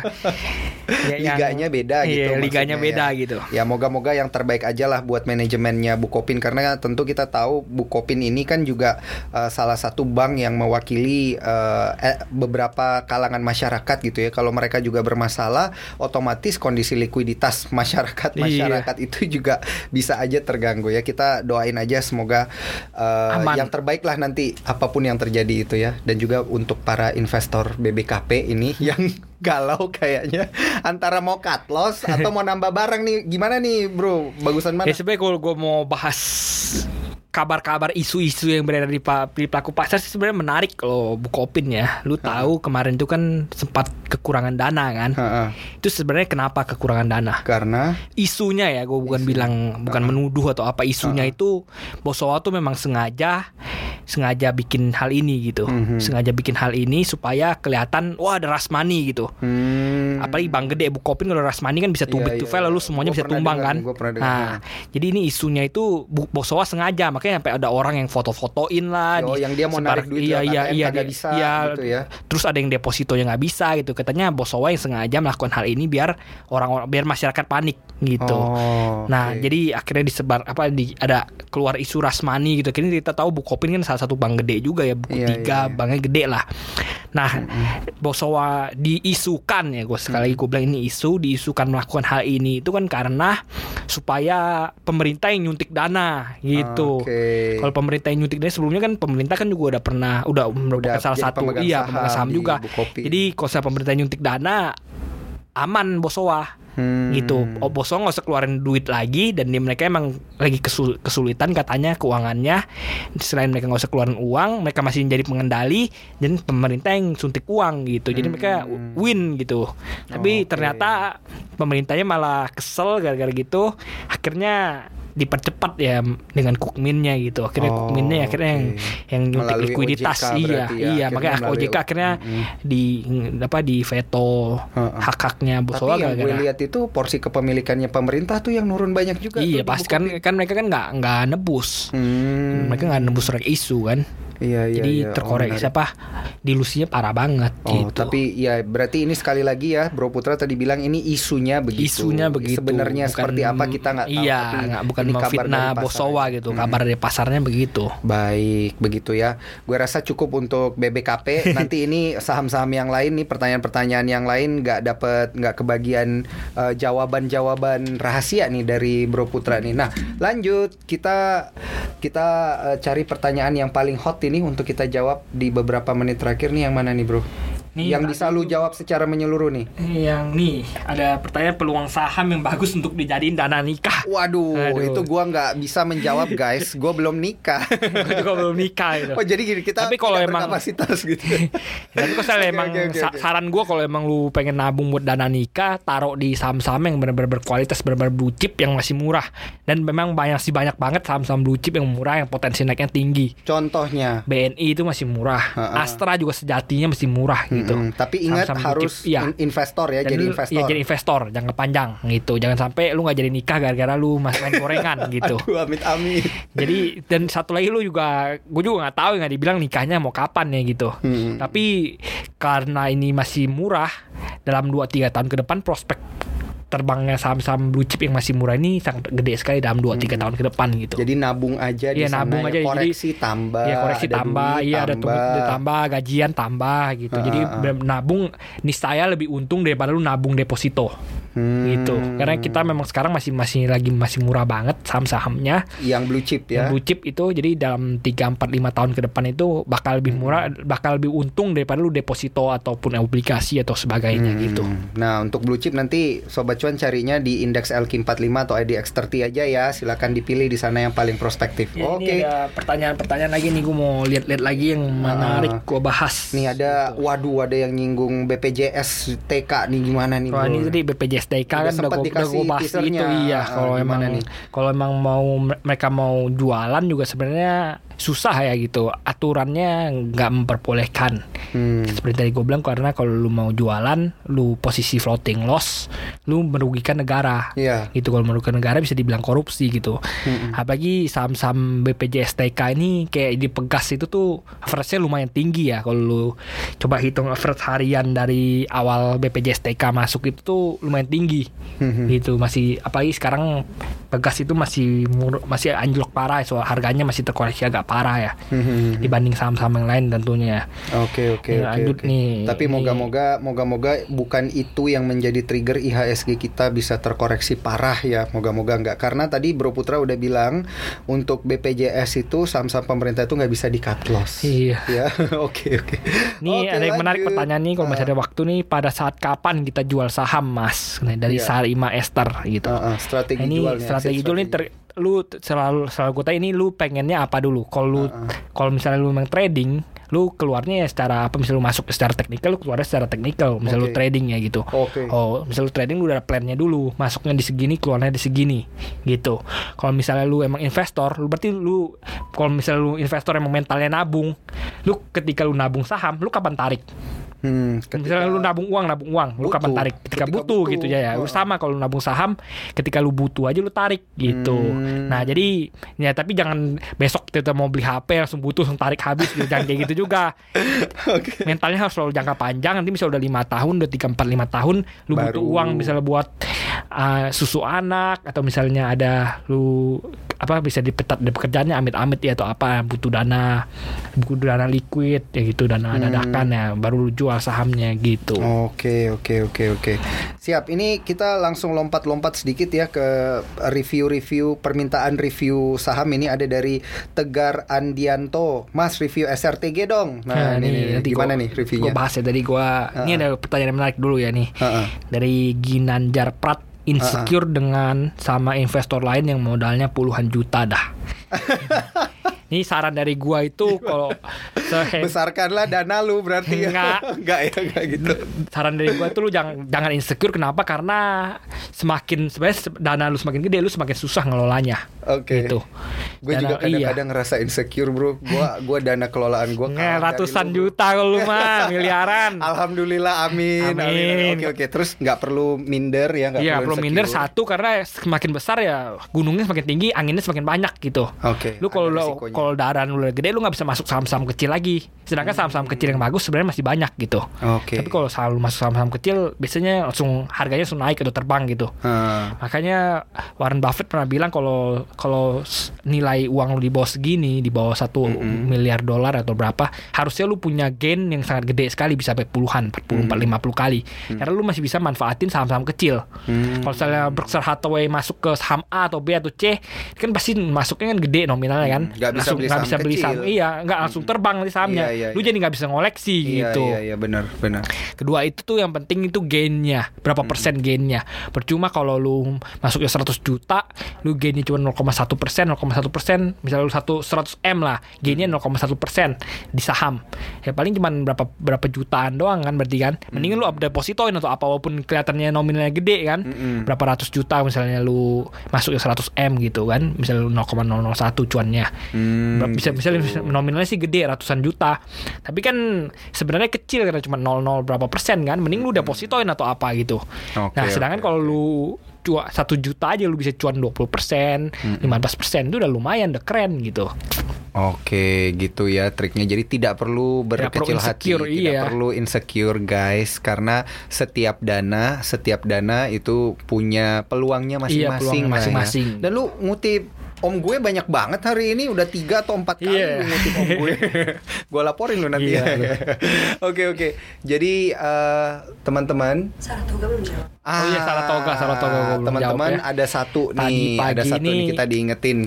Speaker 1: Ya, yang-
Speaker 2: liganya beda gitu.
Speaker 1: Iya, liganya
Speaker 2: maksudnya
Speaker 1: beda
Speaker 2: ya.
Speaker 1: gitu.
Speaker 2: Ya moga-moga yang terbaik aja lah buat manajemennya Bukopin karena tentu kita tahu Bukopin ini kan juga uh, salah satu bank yang mewakili uh, eh, beberapa kalangan masyarakat gitu ya. Kalau mereka juga bermasalah, otomatis kondisi likuiditas masyarakat
Speaker 1: Iya.
Speaker 2: masyarakat itu juga bisa aja terganggu ya. Kita doain aja semoga uh,
Speaker 1: Aman.
Speaker 2: yang terbaik lah nanti apa pun yang terjadi itu ya. Dan juga untuk para investor BBKP ini yang galau kayaknya. Antara mau cut loss atau mau nambah barang nih gimana nih bro? Bagusan mana?
Speaker 1: Ya sebenarnya kalau gue mau bahas kabar-kabar isu-isu yang beredar di, di pelaku pasar sih sebenarnya menarik kalau Bukopin ya. Lu tahu kemarin itu kan sempat kekurangan dana kan.
Speaker 2: Heeh.
Speaker 1: Itu sebenarnya kenapa kekurangan dana?
Speaker 2: karena
Speaker 1: Isunya ya, gue bukan bilang bukan menuduh atau apa isunya itu Bosowa tuh memang sengaja sengaja bikin hal ini gitu.
Speaker 2: Mhm.
Speaker 1: Sengaja bikin hal ini supaya kelihatan wah ada Rasmani gitu.
Speaker 2: hmm,
Speaker 1: Apalagi Bang Gede Bukopin kalau Rasmani kan bisa too
Speaker 2: Iya,
Speaker 1: big to
Speaker 2: iya,
Speaker 1: fail lalu
Speaker 2: iya.
Speaker 1: semuanya
Speaker 2: Gua
Speaker 1: bisa tumbang
Speaker 2: dengar
Speaker 1: kan. Nah, jadi ini isunya itu Bosowa sengaja makanya sampai ada orang yang foto-fotoin lah
Speaker 2: Oh, yang dia mau narik duit
Speaker 1: iya, iya,
Speaker 2: ATM
Speaker 1: iya,
Speaker 2: bisa
Speaker 1: iya.
Speaker 2: gitu ya.
Speaker 1: Terus ada yang depositonya nggak bisa gitu. Katanya Bosowa yang sengaja melakukan hal ini biar orang-orang biar masyarakat panik gitu.
Speaker 2: Oh,
Speaker 1: Nah,
Speaker 2: oke.
Speaker 1: jadi akhirnya disebar apa di ada keluar isu Rasmani gitu. Kini kita tahu Bukopin kan salah satu bank gede juga ya, buku
Speaker 2: Iya,
Speaker 1: tiga,
Speaker 2: iya, iya.
Speaker 1: banknya gede lah. Nah, Bosowa diisukan ya, gue sekali lagi gue bilang ini isu, diisukan melakukan hal ini itu kan karena supaya pemerintah yang nyuntik dana gitu.
Speaker 2: Oke.
Speaker 1: Kalau pemerintah yang nyuntik dana sebelumnya kan pemerintah kan juga udah pernah udah merupakan
Speaker 2: Udah
Speaker 1: salah satu
Speaker 2: pemegang
Speaker 1: iya pemegang saham juga. Jadi kalau pemerintah nyuntik dana aman Bosowa
Speaker 2: Hmm.
Speaker 1: gitu. Oh, Bosowa nggak usah keluarin duit lagi dan dia mereka emang lagi kesul- kesulitan katanya keuangannya. Selain mereka nggak usah keluarin uang, mereka masih jadi pengendali dan pemerintah yang suntik uang gitu. Jadi mereka win gitu. Tapi
Speaker 2: Oke.
Speaker 1: ternyata pemerintahnya malah kesel gara-gara gitu. Akhirnya dipercepat ya dengan kukminnya gitu. Akhirnya
Speaker 2: Oh,
Speaker 1: kukminnya akhirnya yang
Speaker 2: oke.
Speaker 1: yang nyuntik
Speaker 2: Melalui
Speaker 1: likuiditas
Speaker 2: OJK
Speaker 1: iya
Speaker 2: ya.
Speaker 1: iya makanya OJK akhirnya
Speaker 2: Mm-mm.
Speaker 1: di apa di veto
Speaker 2: Heeh.
Speaker 1: hak-haknya
Speaker 2: Tapi
Speaker 1: Bosowa
Speaker 2: yang gue lihat itu porsi kepemilikannya pemerintah tuh yang nurun banyak juga.
Speaker 1: Iya pasti kan kan mereka kan nggak nggak nebus.
Speaker 2: Hmm.
Speaker 1: Mereka nggak nebus rek isu kan.
Speaker 2: Iya, iya,
Speaker 1: Jadi
Speaker 2: iya. Oh,
Speaker 1: terkorek
Speaker 2: menarik.
Speaker 1: siapa? Dilusinya parah banget
Speaker 2: Oh,
Speaker 1: gitu.
Speaker 2: tapi ya berarti ini sekali lagi ya Bro Putra tadi bilang ini isunya begitu.
Speaker 1: isunya begitu.
Speaker 2: Sebenarnya
Speaker 1: Bukan-
Speaker 2: seperti apa kita nggak tahu.
Speaker 1: Iya,
Speaker 2: tapi
Speaker 1: nggak bukan memfitnah Bosowa gitu.
Speaker 2: Hmm.
Speaker 1: Kabar dari pasarnya begitu.
Speaker 2: Baik, begitu ya. Gue rasa cukup untuk BBKP. Nanti ini saham-saham yang lain nih, pertanyaan-pertanyaan yang lain nggak dapet nggak kebagian eh, jawaban-jawaban rahasia nih dari Bro Putra nih. Nah, lanjut kita kita eh, cari pertanyaan yang paling hot ini untuk kita jawab di beberapa menit terakhir nih yang mana nih, Bro?
Speaker 1: Nih,
Speaker 2: yang bisa lu jawab secara menyeluruh nih.
Speaker 1: Yang nih ada pertanyaan peluang saham yang bagus untuk dijadiin dana nikah.
Speaker 2: Waduh,
Speaker 1: Aduh.
Speaker 2: itu gua nggak bisa menjawab guys. Gua belum nikah.
Speaker 1: Gue juga belum nikah gitu.
Speaker 2: Oh jadi gini kita
Speaker 1: Tapi kalau emang-
Speaker 2: berkapasitas gitu.
Speaker 1: Tapi kalau emang
Speaker 2: oke,
Speaker 1: sa-
Speaker 2: oke.
Speaker 1: saran gue kalau emang lu pengen nabung buat dana nikah, taruh di saham-saham yang benar-benar berkualitas, benar-benar blue chip yang masih murah. Dan memang banyak sih banyak banget saham-saham blue chip yang murah yang potensi naiknya tinggi.
Speaker 2: Contohnya.
Speaker 1: BNI itu masih murah,
Speaker 2: Ha-ha.
Speaker 1: Astra juga sejatinya masih murah gitu.
Speaker 2: Mm-mm. Tapi ingat
Speaker 1: Saham-saham blue
Speaker 2: harus
Speaker 1: chip, iya.
Speaker 2: in- investor ya,
Speaker 1: Dan
Speaker 2: jadi
Speaker 1: lu-
Speaker 2: investor.
Speaker 1: Iya, jadi investor, jangka panjang gitu. Jangan sampai lu nggak jadi nikah gara-gara lu mas main gorengan gitu.
Speaker 2: Aduh, amit amit.
Speaker 1: Jadi dan satu lagi lu juga, gue juga nggak tahu nggak dibilang nikahnya mau kapan ya gitu.
Speaker 2: Hmm.
Speaker 1: Tapi karena ini masih murah dalam 2-3 tahun ke depan prospek terbangnya saham-saham blue chip yang masih murah ini sangat gede sekali dalam 2-3 tahun ke depan gitu.
Speaker 2: Jadi nabung aja di
Speaker 1: Iya,
Speaker 2: sana
Speaker 1: nabung
Speaker 2: ya.
Speaker 1: aja. Jadi-
Speaker 2: koreksi tambah.
Speaker 1: Iya koreksi
Speaker 2: ada
Speaker 1: tambah, iya ada
Speaker 2: tambah.
Speaker 1: tambah. gajian tambah gitu.
Speaker 2: Ah,
Speaker 1: Jadi bener- nabung niscaya lebih untung daripada lu nabung deposito
Speaker 2: Hmm.
Speaker 1: gitu. Karena kita memang sekarang masih masih lagi masih murah banget saham-sahamnya.
Speaker 2: yang blue chip
Speaker 1: Yang
Speaker 2: ya.
Speaker 1: blue chip itu jadi dalam 3 4 5 tahun ke depan itu bakal lebih murah, bakal lebih untung daripada lu deposito ataupun obligasi atau sebagainya
Speaker 2: Hmm.
Speaker 1: gitu.
Speaker 2: Nah, untuk blue chip nanti sobat cuan carinya di indeks LQ45 atau IDX30 aja ya. Silakan dipilih di sana yang paling prospektif.
Speaker 1: Ya,
Speaker 2: Oke.
Speaker 1: Ada pertanyaan-pertanyaan lagi nih gue mau lihat-lihat lagi yang menarik gue bahas.
Speaker 2: Nih ada waduh ada yang nyinggung BPJS TK nih gimana nih? Bro?
Speaker 1: ini tadi BPJS TK
Speaker 2: Udah
Speaker 1: kan udah gue
Speaker 2: dikasih
Speaker 1: bahas
Speaker 2: teasernya.
Speaker 1: itu iya
Speaker 2: Ah,
Speaker 1: kalau
Speaker 2: gimana
Speaker 1: emang
Speaker 2: nih?
Speaker 1: kalau emang mau mereka mau jualan juga sebenarnya susah ya gitu. Aturannya nggak memperbolehkan.
Speaker 2: Hmm.
Speaker 1: Seperti tadi gue bilang karena kalau lu mau jualan, lu posisi floating loss, lu merugikan negara.
Speaker 2: Iya.
Speaker 1: Gitu kalau merugikan negara bisa dibilang korupsi gitu. Apalagi saham-saham BPJS TK ini kayak di Pegas itu tuh average-nya lumayan tinggi ya kalau lu coba hitung average harian dari awal BPJS TK masuk itu tuh lumayan tinggi. Gitu masih apalagi sekarang Pegas itu masih mur- masih anjlok parah soal harganya masih terkoreksi agak parah ya dibanding saham-saham yang lain tentunya.
Speaker 2: Oke oke
Speaker 1: Ya,
Speaker 2: oke.
Speaker 1: lanjut
Speaker 2: oke.
Speaker 1: nih.
Speaker 2: Tapi moga-moga moga-moga bukan itu yang menjadi trigger IHSG kita bisa terkoreksi parah ya. Moga-moga enggak karena tadi Bro Putra udah bilang untuk BPJS itu saham-saham pemerintah itu nggak bisa di cut loss.
Speaker 1: Iya.
Speaker 2: Ya. Oke oke.
Speaker 1: Nih
Speaker 2: Oke,
Speaker 1: ada yang menarik pertanyaan nih kalau masih
Speaker 2: Ah.
Speaker 1: ada waktu nih pada saat kapan kita jual saham Mas Nah, dari
Speaker 2: Iya.
Speaker 1: Sarima Esther gitu.
Speaker 2: Ah, ah, strategi
Speaker 1: Nah, ini
Speaker 2: jualnya,
Speaker 1: strategi jual ini ter, lu selalu selalu gue tanya ini lu pengennya apa dulu? Kalau lu
Speaker 2: Ah,
Speaker 1: kalau misalnya lu memang trading lu keluarnya ya secara apa misalnya lu masuk secara teknikal lu keluarnya secara teknikal. Misalnya lu
Speaker 2: Oke.
Speaker 1: trading ya gitu.
Speaker 2: Oke.
Speaker 1: oh misalnya lu trading lu udah ada plannya dulu. Masuknya di segini keluarnya di segini gitu. Kalau misalnya lu emang investor lu berarti lu kalau misalnya lu investor emang mentalnya nabung lu ketika lu nabung saham lu kapan tarik
Speaker 2: Hmm, ketika-
Speaker 1: Misalnya lu nabung uang, nabung uang, lu
Speaker 2: Butuh.
Speaker 1: kapan tarik? Ketika,
Speaker 2: Ketika
Speaker 1: butuh,
Speaker 2: butuh.
Speaker 1: gitu ya ya. Lu
Speaker 2: Heeh.
Speaker 1: sama kalau lu nabung saham, ketika lu butuh aja lu tarik gitu.
Speaker 2: Hmm.
Speaker 1: Nah, jadi ya tapi jangan besok kita mau beli HP langsung butuh langsung tarik habis gitu. jangan kayak gitu juga.
Speaker 2: Oke.
Speaker 1: Mentalnya harus selalu jangka panjang. Nanti misalnya udah lima tahun, udah tiga empat lima tahun, lu butuh
Speaker 2: Baru.
Speaker 1: uang misalnya buat uh, susu anak atau misalnya ada lu apa bisa dipecat dari pekerjaannya amit-amit ya atau apa butuh dana butuh dana liquid ya gitu dana
Speaker 2: Hmm.
Speaker 1: dadakan ya baru lu jual sahamnya gitu.
Speaker 2: Oke oke oke oke siap ini kita langsung lompat-lompat sedikit ya ke review-review permintaan review saham ini ada dari Tegar Andianto Mas review SRTG dong nah, ini, nih,
Speaker 1: nanti
Speaker 2: gimana
Speaker 1: gua-
Speaker 2: nih reviewnya
Speaker 1: Gua bahas ya dari gua. Ini ada pertanyaan yang menarik dulu ya nih.
Speaker 2: Heeh.
Speaker 1: Dari Ginanjar Prat insecure dengan sama investor lain yang modalnya puluhan juta dah. Ini saran dari gua itu kalau
Speaker 2: besarkanlah dana lu berarti
Speaker 1: Enggak.
Speaker 2: ya enggak ya enggak gitu
Speaker 1: saran dari gua tuh lu jangan jangan insecure kenapa? Karena semakin sebenarnya se- dana lu semakin gede lu semakin susah ngelolanya.
Speaker 2: Oke.
Speaker 1: Gitu.
Speaker 2: Gue juga
Speaker 1: Dana- iya.
Speaker 2: kadang-kadang ngerasa insecure bro. Gua gua dana kelolaan gua
Speaker 1: Nge, ratusan
Speaker 2: lu,
Speaker 1: juta kalau lu mah miliaran.
Speaker 2: Alhamdulillah amin, amin.
Speaker 1: Amin.
Speaker 2: Oke oke. Terus nggak perlu minder ya nggak
Speaker 1: Iya,
Speaker 2: perlu
Speaker 1: belum minder satu karena semakin besar ya gunungnya semakin tinggi, anginnya semakin banyak gitu.
Speaker 2: Oke.
Speaker 1: Lu kalau
Speaker 2: ada
Speaker 1: lu
Speaker 2: risikonya.
Speaker 1: Kalau darah lu udah gede lu nggak bisa masuk saham-saham kecil lagi. Sedangkan saham-saham kecil yang bagus sebenarnya masih banyak gitu.
Speaker 2: Oke.
Speaker 1: Tapi kalau saham lu masuk saham-saham kecil biasanya langsung harganya langsung naik atau terbang gitu.
Speaker 2: Hah.
Speaker 1: Makanya Warren Buffett pernah bilang kalau kalau nilai uang lu di bawah segini, di bawah satu miliar dolar atau berapa, harusnya lu punya gain yang sangat gede sekali bisa sampai puluhan, 40, 40, 50 kali. Karena lu masih bisa manfaatin saham-saham kecil.
Speaker 2: Hmm.
Speaker 1: Kalau misalnya Berkshire Hathaway masuk ke saham A atau B atau C, kan pasti masuknya kan gede nominalnya kan.
Speaker 2: Hmm, nggak bisa
Speaker 1: Langsung
Speaker 2: beli
Speaker 1: nggak
Speaker 2: saham
Speaker 1: bisa beli saham. Iya, nggak langsung terbang nanti sahamnya.
Speaker 2: Iya, iya,
Speaker 1: lu
Speaker 2: iya.
Speaker 1: jadi nggak bisa ngoleksi
Speaker 2: Iya
Speaker 1: gitu.
Speaker 2: iya iya benar benar.
Speaker 1: Kedua itu tuh yang penting itu gainnya berapa persen gainnya. Percuma kalau lu masuknya 100 juta, lu gainnya cuma 0,1 persen, 0,1 persen. Misalnya lu satu 100 m lah, gainnya 0,1 persen di saham. Ya paling cuma berapa berapa jutaan doang kan berarti kan. Mendingan lu up depositoin atau apa walaupun kelihatannya nominalnya gede kan. Berapa ratus juta misalnya lu masuknya 100 m gitu kan. Misalnya lu 0,001 cuannya.
Speaker 2: Hmm,
Speaker 1: bisa bisa
Speaker 2: gitu.
Speaker 1: nominalnya sih gede ratusan juta. Tapi kan sebenarnya kecil karena cuma 0,0 berapa persen kan. Mending lu depositoin atau apa gitu.
Speaker 2: Oke,
Speaker 1: nah sedangkan
Speaker 2: oke,
Speaker 1: kalau lu cua satu juta aja lu bisa cuan 20 persen 15 persen itu udah lumayan udah keren gitu.
Speaker 2: Oke gitu ya triknya. Jadi tidak perlu
Speaker 1: Tidak perlu
Speaker 2: berkecil hati
Speaker 1: insecure,
Speaker 2: tidak
Speaker 1: iya.
Speaker 2: perlu insecure guys. Karena setiap dana setiap dana itu punya peluangnya
Speaker 1: Iya,
Speaker 2: masing-masing
Speaker 1: peluangnya
Speaker 2: lah ya.
Speaker 1: masing-masing.
Speaker 2: dan lu ngutip Om gue banyak banget hari ini udah tiga atau empat kali
Speaker 1: Iya.
Speaker 2: lu ngutip om gue. gue laporin lu nanti
Speaker 1: Iya,
Speaker 2: ya. Oke oke. Jadi eh, teman-teman
Speaker 4: Saratoga belum jawab.
Speaker 1: Oh iya, Saratoga, Saratoga
Speaker 2: Teman-teman
Speaker 1: ya.
Speaker 2: ada satu
Speaker 1: Tadi
Speaker 2: nih, ada
Speaker 1: pagi
Speaker 2: satu nih
Speaker 1: nih-
Speaker 2: kita diingetin.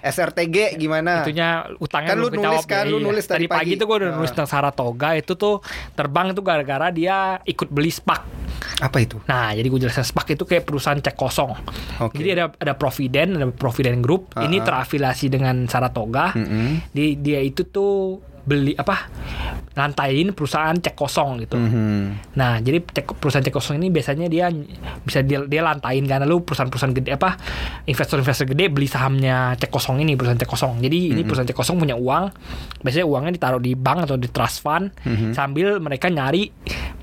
Speaker 2: SRTG gimana?
Speaker 1: itunya utangnya
Speaker 2: Kan lu nulis kan, lu
Speaker 1: iya.
Speaker 2: nulis tadi
Speaker 1: tadi pagi
Speaker 2: pagi.
Speaker 1: itu gue udah
Speaker 2: Ah.
Speaker 1: nulis tentang Saratoga itu tuh terbang itu gara-gara dia ikut beli SPAC
Speaker 2: Apa itu?
Speaker 1: Nah, jadi gue jelasin SPAC itu kayak perusahaan cek kosong.
Speaker 2: Oke.
Speaker 1: Jadi ada ada Providen, ada Providen Group. Ini
Speaker 2: Ah, ah.
Speaker 1: terafiliasi dengan Saratoga.
Speaker 2: Mm-mm.
Speaker 1: Di, dia itu tuh beli apa? lantain perusahaan cek kosong gitu.
Speaker 2: Mhm.
Speaker 1: Nah, jadi cek, perusahaan cek kosong ini biasanya dia bisa dia, dia lantain karena lu perusahaan-perusahaan gede apa investor-investor gede beli sahamnya cek kosong ini perusahaan cek kosong. Jadi ini perusahaan cek kosong punya uang, biasanya uangnya ditaruh di bank atau di trust fund sambil mereka nyari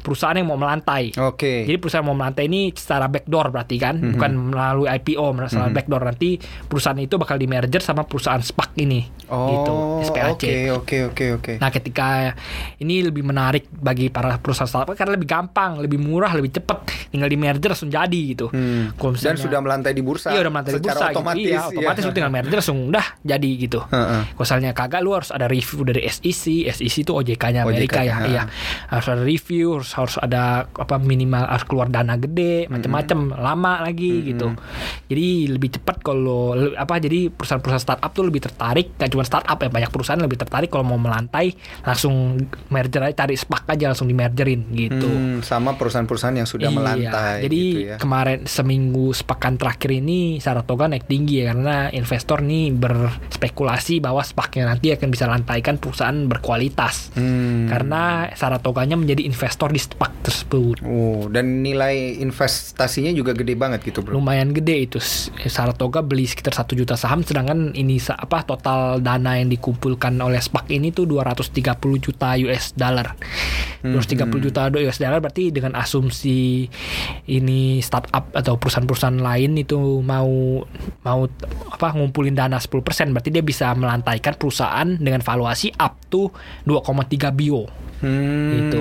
Speaker 1: perusahaan yang mau melantai.
Speaker 2: Oke.
Speaker 1: Jadi perusahaan mau melantai ini secara backdoor berarti kan, bukan melalui IPO, secara backdoor nanti perusahaan itu bakal di merger sama perusahaan SPAC ini, gitu,
Speaker 2: Oh,
Speaker 1: SPAC.
Speaker 2: oke oke oke oke.
Speaker 1: Nah, ketika ini lebih menarik bagi para perusahaan startup karena lebih gampang, lebih murah, lebih cepet, tinggal di merger langsung jadi gitu.
Speaker 2: Hmm. Dan sudah melantai di bursa.
Speaker 1: Iya udah melantai di
Speaker 2: secara
Speaker 1: bursa
Speaker 2: otomatis.
Speaker 1: gitu. Iya, otomatis
Speaker 2: iya.
Speaker 1: lu tinggal merger langsung udah jadi gitu.
Speaker 2: Heeh.
Speaker 1: Kalau misalnya kagak lu harus ada review dari SEC, SEC itu OJK-nya Amerika
Speaker 2: OJK,
Speaker 1: ya. Iya. Harus ada review, harus, harus ada apa minimal harus keluar dana gede, macam-macam, lama lagi gitu. Jadi lebih cepat kalau apa jadi perusahaan-perusahaan startup tuh lebih tertarik, gak cuma startup ya, banyak perusahaan lebih tertarik kalau mau melantai langsung merger aja cari SPAC aja langsung di mergerin gitu.
Speaker 2: Hmm, sama perusahaan-perusahaan yang sudah
Speaker 1: Iya,
Speaker 2: melantai
Speaker 1: Jadi
Speaker 2: gitu ya.
Speaker 1: kemarin seminggu sepekan terakhir ini Saratoga naik tinggi ya karena investor nih berspekulasi bahwa SPAC-nya nanti akan bisa lantaikan perusahaan berkualitas.
Speaker 2: Hmm.
Speaker 1: Karena Saratoganya menjadi investor di SPAC tersebut.
Speaker 2: Oh, dan nilai investasinya juga gede banget gitu, Bro.
Speaker 1: Lumayan gede itu S- Saratoga beli sekitar satu juta saham sedangkan ini apa total dana yang dikumpulkan oleh SPAC ini tuh 230 juta US dollar.
Speaker 2: Hmm,
Speaker 1: 230 juta US dollar berarti dengan asumsi ini startup atau perusahaan-perusahaan lain itu mau mau apa ngumpulin dana 10% berarti dia bisa melantaikan perusahaan dengan valuasi up to 2,3 bio.
Speaker 2: Hmm,
Speaker 1: Gitu.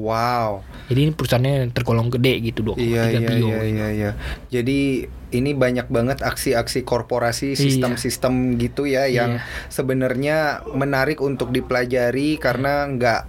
Speaker 2: Wow.
Speaker 1: Jadi ini perusahaannya tergolong gede gitu 2,3
Speaker 2: Iya iya iya iya iya. Jadi ini banyak banget aksi-aksi korporasi,
Speaker 1: Iya.
Speaker 2: sistem-sistem gitu ya yang
Speaker 1: Iya.
Speaker 2: sebenarnya menarik untuk dipelajari karena nggak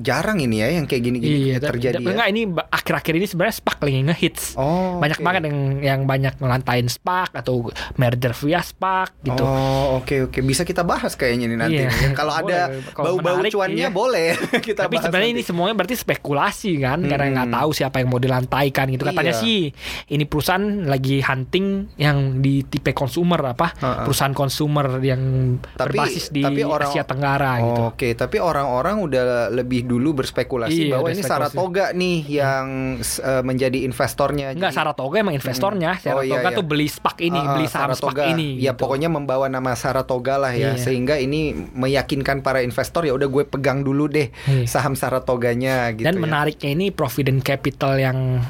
Speaker 2: jarang ini ya yang kayak gini-gini
Speaker 1: Iya,
Speaker 2: terjadi
Speaker 1: dan-
Speaker 2: ya.
Speaker 1: Enggak, ini akhir-akhir ini sebenarnya SPAC lagi ngehits.
Speaker 2: Oh,
Speaker 1: banyak
Speaker 2: oke.
Speaker 1: banget yang yang banyak ngelantain SPAC atau merger via SPAC gitu.
Speaker 2: Oh oke oke bisa kita bahas kayaknya nih nanti.
Speaker 1: Iya.
Speaker 2: Kalau ada bau-bau cuannya
Speaker 1: iya.
Speaker 2: boleh kita
Speaker 1: Tapi
Speaker 2: bahas
Speaker 1: sebenarnya ini semuanya berarti spekulasi kan, karena nggak
Speaker 2: Hmm.
Speaker 1: tahu siapa yang mau dilantaikan gitu. Katanya
Speaker 2: Iya.
Speaker 1: sih ini perusahaan lagi hunting yang di tipe konsumer apa,
Speaker 2: Ha-ha.
Speaker 1: perusahaan konsumer yang
Speaker 2: Tapi-
Speaker 1: berbasis di
Speaker 2: tapi orang-
Speaker 1: Asia Tenggara gitu.
Speaker 2: Oke, tapi orang-orang udah lebih dulu berspekulasi
Speaker 1: Iya,
Speaker 2: bahwa ini
Speaker 1: spekulasi.
Speaker 2: Saratoga nih yang s- eh, menjadi investornya.
Speaker 1: Enggak
Speaker 2: Jadi-
Speaker 1: Saratoga emang investornya.
Speaker 2: Oh,
Speaker 1: Saratoga
Speaker 2: iya, iya.
Speaker 1: tuh beli SPAC ini,
Speaker 2: ah,
Speaker 1: beli saham
Speaker 2: Saratoga.
Speaker 1: SPAC ini.
Speaker 2: Ya
Speaker 1: gitu.
Speaker 2: pokoknya membawa nama Saratoga lah ya,
Speaker 1: Iya.
Speaker 2: sehingga ini meyakinkan para investor ya udah gue pegang dulu deh
Speaker 1: Iya.
Speaker 2: saham Saratoganya gitu
Speaker 1: Dan
Speaker 2: ya.
Speaker 1: menariknya ini Provident Capital yang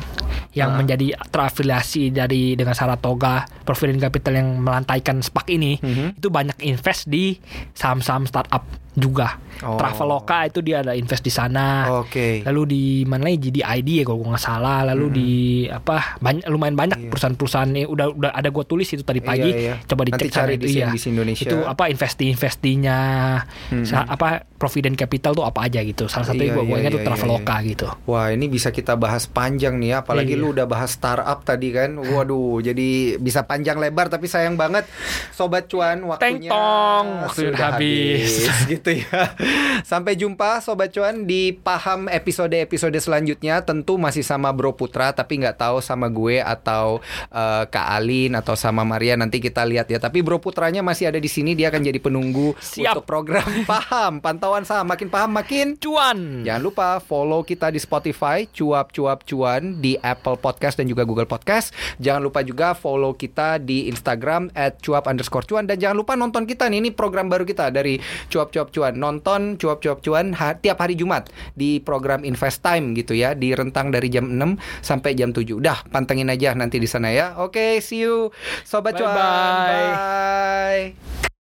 Speaker 1: yang
Speaker 2: Ah.
Speaker 1: menjadi terafiliasi dari dengan Saratoga, Provident Capital yang melantaikan SPAC ini,
Speaker 2: Mhm.
Speaker 1: itu banyak invest di saham-saham startup juga.
Speaker 2: Oh.
Speaker 1: Traveloka itu dia ada invest di sana.
Speaker 2: Oke.
Speaker 1: Lalu di mana lagi GDID ya kalau gue nggak salah. Lalu di apa banyak lumayan banyak
Speaker 2: Iya.
Speaker 1: perusahaan-perusahaan ini udah udah ada gue tulis itu tadi pagi.
Speaker 2: Iya, iya.
Speaker 1: Coba
Speaker 2: Nanti
Speaker 1: dicek sana
Speaker 2: cari
Speaker 1: itu
Speaker 2: di
Speaker 1: iya.
Speaker 2: CNBC Indonesia.
Speaker 1: Itu apa investi-investinya sa- apa Provident Capital tuh apa aja gitu. Salah satu
Speaker 2: Iya,
Speaker 1: gue
Speaker 2: iya,
Speaker 1: ingat tuh
Speaker 2: iya,
Speaker 1: Traveloka gitu.
Speaker 2: Wah ini bisa kita bahas panjang nih ya Apalagi
Speaker 1: Iya.
Speaker 2: lu udah bahas startup tadi kan Waduh jadi bisa panjang lebar Tapi sayang banget Sobat Cuan waktunya
Speaker 1: tong, waktu
Speaker 2: sudah
Speaker 1: udah habis.
Speaker 2: Gitu ya. Sampai jumpa Sobat Cuan di Paham episode-episode selanjutnya. Tentu masih sama Bro Putra Tapi nggak tahu sama gue atau eh, Kak Alin atau sama Maria. Nanti kita lihat ya. Tapi Bro Putranya masih ada di sini. Dia akan jadi penunggu
Speaker 1: Siap.
Speaker 2: untuk program Paham. Pantauan saham. Makin paham makin
Speaker 1: Cuan.
Speaker 2: Jangan lupa follow kita di Spotify Cuap Cuap Cuan di Apple Podcast dan juga Google Podcast. Jangan lupa juga follow kita di Instagram at cuap underscore cuan. Dan jangan lupa nonton kita nih. Ini program baru kita dari Cuap Cuap Cuan. Nonton Cuap Cuap Cuan ha- tiap hari Jumat di program Invest Time gitu ya di rentang dari jam 6 sampai jam 7. Udah pantengin aja nanti di sana ya. Oke, see you sobat cuan.
Speaker 1: Bye-bye.
Speaker 2: Bye.